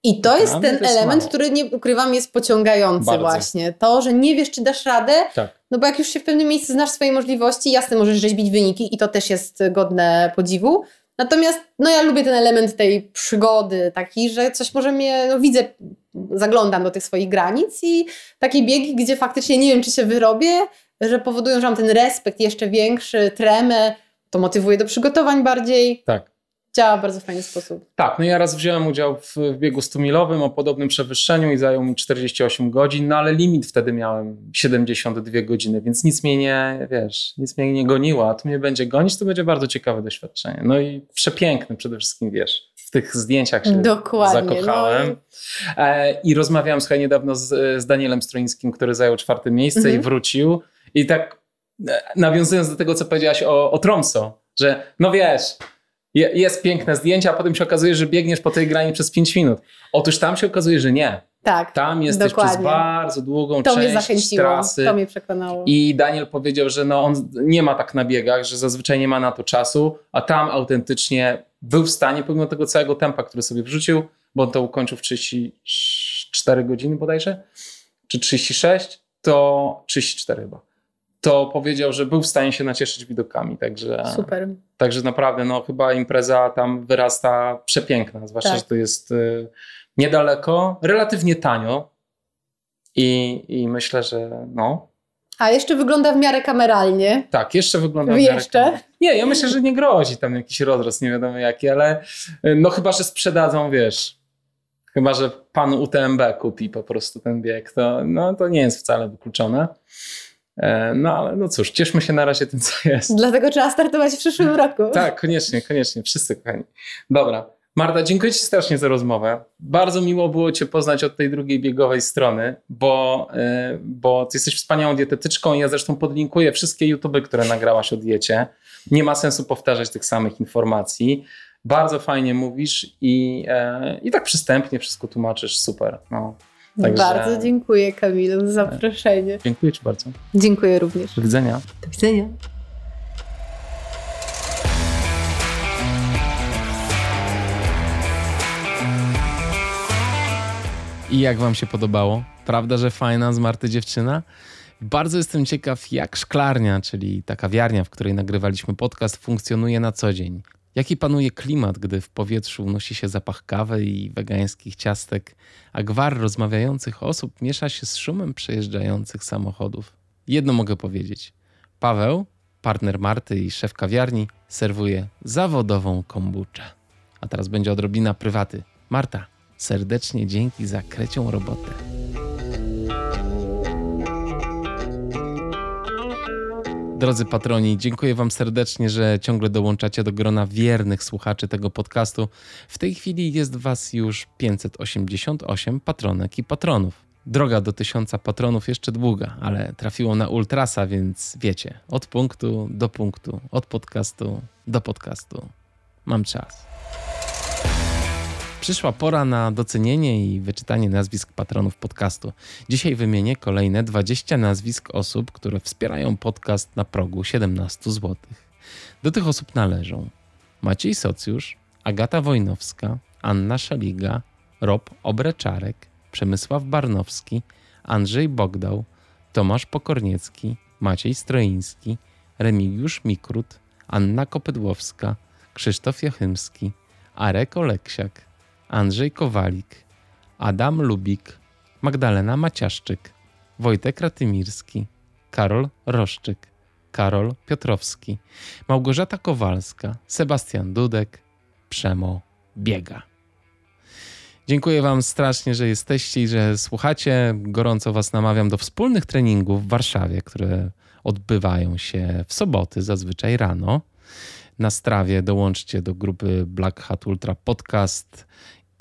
I to jest ten to jest element, mało. który nie ukrywam, jest pociągający Bardzo. właśnie. To, że nie wiesz, czy dasz radę, tak. no bo jak już się w pewnym miejscu znasz swoje możliwości, jasne, możesz rzeźbić wyniki i to też jest godne podziwu. Natomiast no ja lubię ten element tej przygody, taki, że coś może mnie, no widzę, zaglądam do tych swoich granic i takie biegi, gdzie faktycznie nie wiem, czy się wyrobię, że powodują, że mam ten respekt jeszcze większy, tremę, to motywuje do przygotowań bardziej. Tak. Działa w bardzo fajny sposób. Tak, no ja raz wziąłem udział w, w biegu 100-milowym o podobnym przewyższeniu i zajął mi 48 godzin, no ale limit wtedy miałem 72 godziny, więc nic mnie nie, wiesz, nic mnie nie goniło, a tu mnie będzie gonić, to będzie bardzo ciekawe doświadczenie. No i przepiękne przede wszystkim, wiesz, w tych zdjęciach się Dokładnie, zakochałem. No. I rozmawiałem, słuchaj, niedawno z, z Danielem Stroińskim, który zajął czwarte miejsce mhm. i wrócił i tak e, nawiązując do tego, co powiedziałaś o, o Tromso, że no wiesz, jest piękne zdjęcie, a potem się okazuje, że biegniesz po tej grani przez 5 minut. Otóż tam się okazuje, że nie. Tak. Tam jesteś dokładnie. przez bardzo długą to część mnie zachęciło, trasy. To mnie przekonało. I Daniel powiedział, że no on nie ma tak na biegach, że zazwyczaj nie ma na to czasu, a tam autentycznie był w stanie, pomimo tego całego tempa, który sobie wrzucił, bo on to ukończył w 34 godziny bodajże, czy 36, to 34 chyba to powiedział, że był w stanie się nacieszyć widokami. Także, Super. Także naprawdę, no chyba impreza tam wyrasta przepiękna, zwłaszcza, tak. że to jest y, niedaleko, relatywnie tanio i, i myślę, że no. A jeszcze wygląda w miarę kameralnie. Tak, jeszcze wygląda w miarę Jeszcze? Kameralnie. Nie, ja myślę, że nie grozi tam jakiś rozrost, nie wiadomo jaki, ale y, no chyba, że sprzedadzą, wiesz, chyba, że pan UTMB kupi po prostu ten bieg, to, no, to nie jest wcale wykluczone. E, no ale no cóż, cieszmy się na razie tym, co jest. Dlatego trzeba startować w przyszłym roku. Tak, koniecznie, koniecznie. Wszyscy kochani. Dobra. Marta, dziękuję Ci strasznie za rozmowę. Bardzo miło było Cię poznać od tej drugiej biegowej strony, bo, yy, bo Ty jesteś wspaniałą dietetyczką. Ja zresztą podlinkuję wszystkie YouTube, które nagrałaś o diecie. Nie ma sensu powtarzać tych samych informacji. Bardzo fajnie mówisz i, yy, i tak przystępnie wszystko tłumaczysz. Super. No. Także... Bardzo dziękuję Kamilu za zaproszenie. Dziękuję Ci bardzo. Dziękuję również. Do widzenia. Do widzenia. I jak wam się podobało? Prawda, że fajna z Marty dziewczyna? Bardzo jestem ciekaw, jak szklarnia, czyli ta kawiarnia, w której nagrywaliśmy podcast, funkcjonuje na co dzień. Jaki panuje klimat, gdy w powietrzu unosi się zapach kawy i wegańskich ciastek, a gwar rozmawiających osób miesza się z szumem przejeżdżających samochodów? Jedno mogę powiedzieć. Paweł, partner Marty i szef kawiarni, serwuje zawodową kombuczę. A teraz będzie odrobina prywaty. Marta, serdecznie dzięki za krecią robotę. Drodzy patroni, dziękuję Wam serdecznie, że ciągle dołączacie do grona wiernych słuchaczy tego podcastu. W tej chwili jest Was już 588 patronek i patronów. Droga do tysiąca patronów jeszcze długa, ale trafiło na ultrasa, więc wiecie, od punktu do punktu, od podcastu do podcastu. Mam czas. Przyszła pora na docenienie i wyczytanie nazwisk patronów podcastu. Dzisiaj wymienię kolejne 20 nazwisk osób, które wspierają podcast na progu 17 zł. Do tych osób należą Maciej Socjusz, Agata Wojnowska, Anna Szaliga, Rob Obreczarek, Przemysław Barnowski, Andrzej Bogdał, Tomasz Pokorniecki, Maciej Stroiński, Remigiusz Mikrut, Anna Kopydłowska, Krzysztof Jachymski, Arek Oleksiak, Andrzej Kowalik, Adam Lubik, Magdalena Maciaszczyk, Wojtek Ratymirski, Karol Roszczyk, Karol Piotrowski, Małgorzata Kowalska, Sebastian Dudek, Przemo Biega. Dziękuję Wam strasznie, że jesteście i że słuchacie. Gorąco Was namawiam do wspólnych treningów w Warszawie, które odbywają się w soboty, zazwyczaj rano. Na strawie dołączcie do grupy Black Hat Ultra Podcast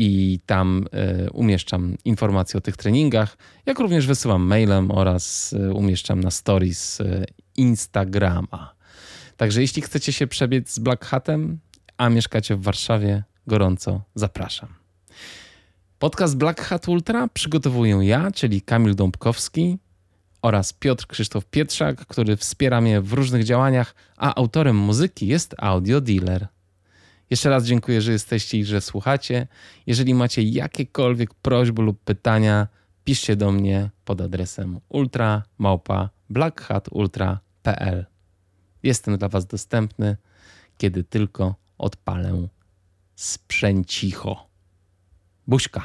i tam e, umieszczam informacje o tych treningach, jak również wysyłam mailem oraz e, umieszczam na stories e, Instagrama. Także jeśli chcecie się przebiec z Black Hatem, a mieszkacie w Warszawie, gorąco zapraszam. Podcast Black Hat Ultra przygotowuję ja, czyli Kamil Dąbkowski oraz Piotr Krzysztof Pietrzak, który wspiera mnie w różnych działaniach, a autorem muzyki jest Audio Dealer. Jeszcze raz dziękuję, że jesteście i że słuchacie. Jeżeli macie jakiekolwiek prośby lub pytania, piszcie do mnie pod adresem ultra.blackhatultra.pl. Jestem dla Was dostępny, kiedy tylko odpalę sprzęcicho. Buźka.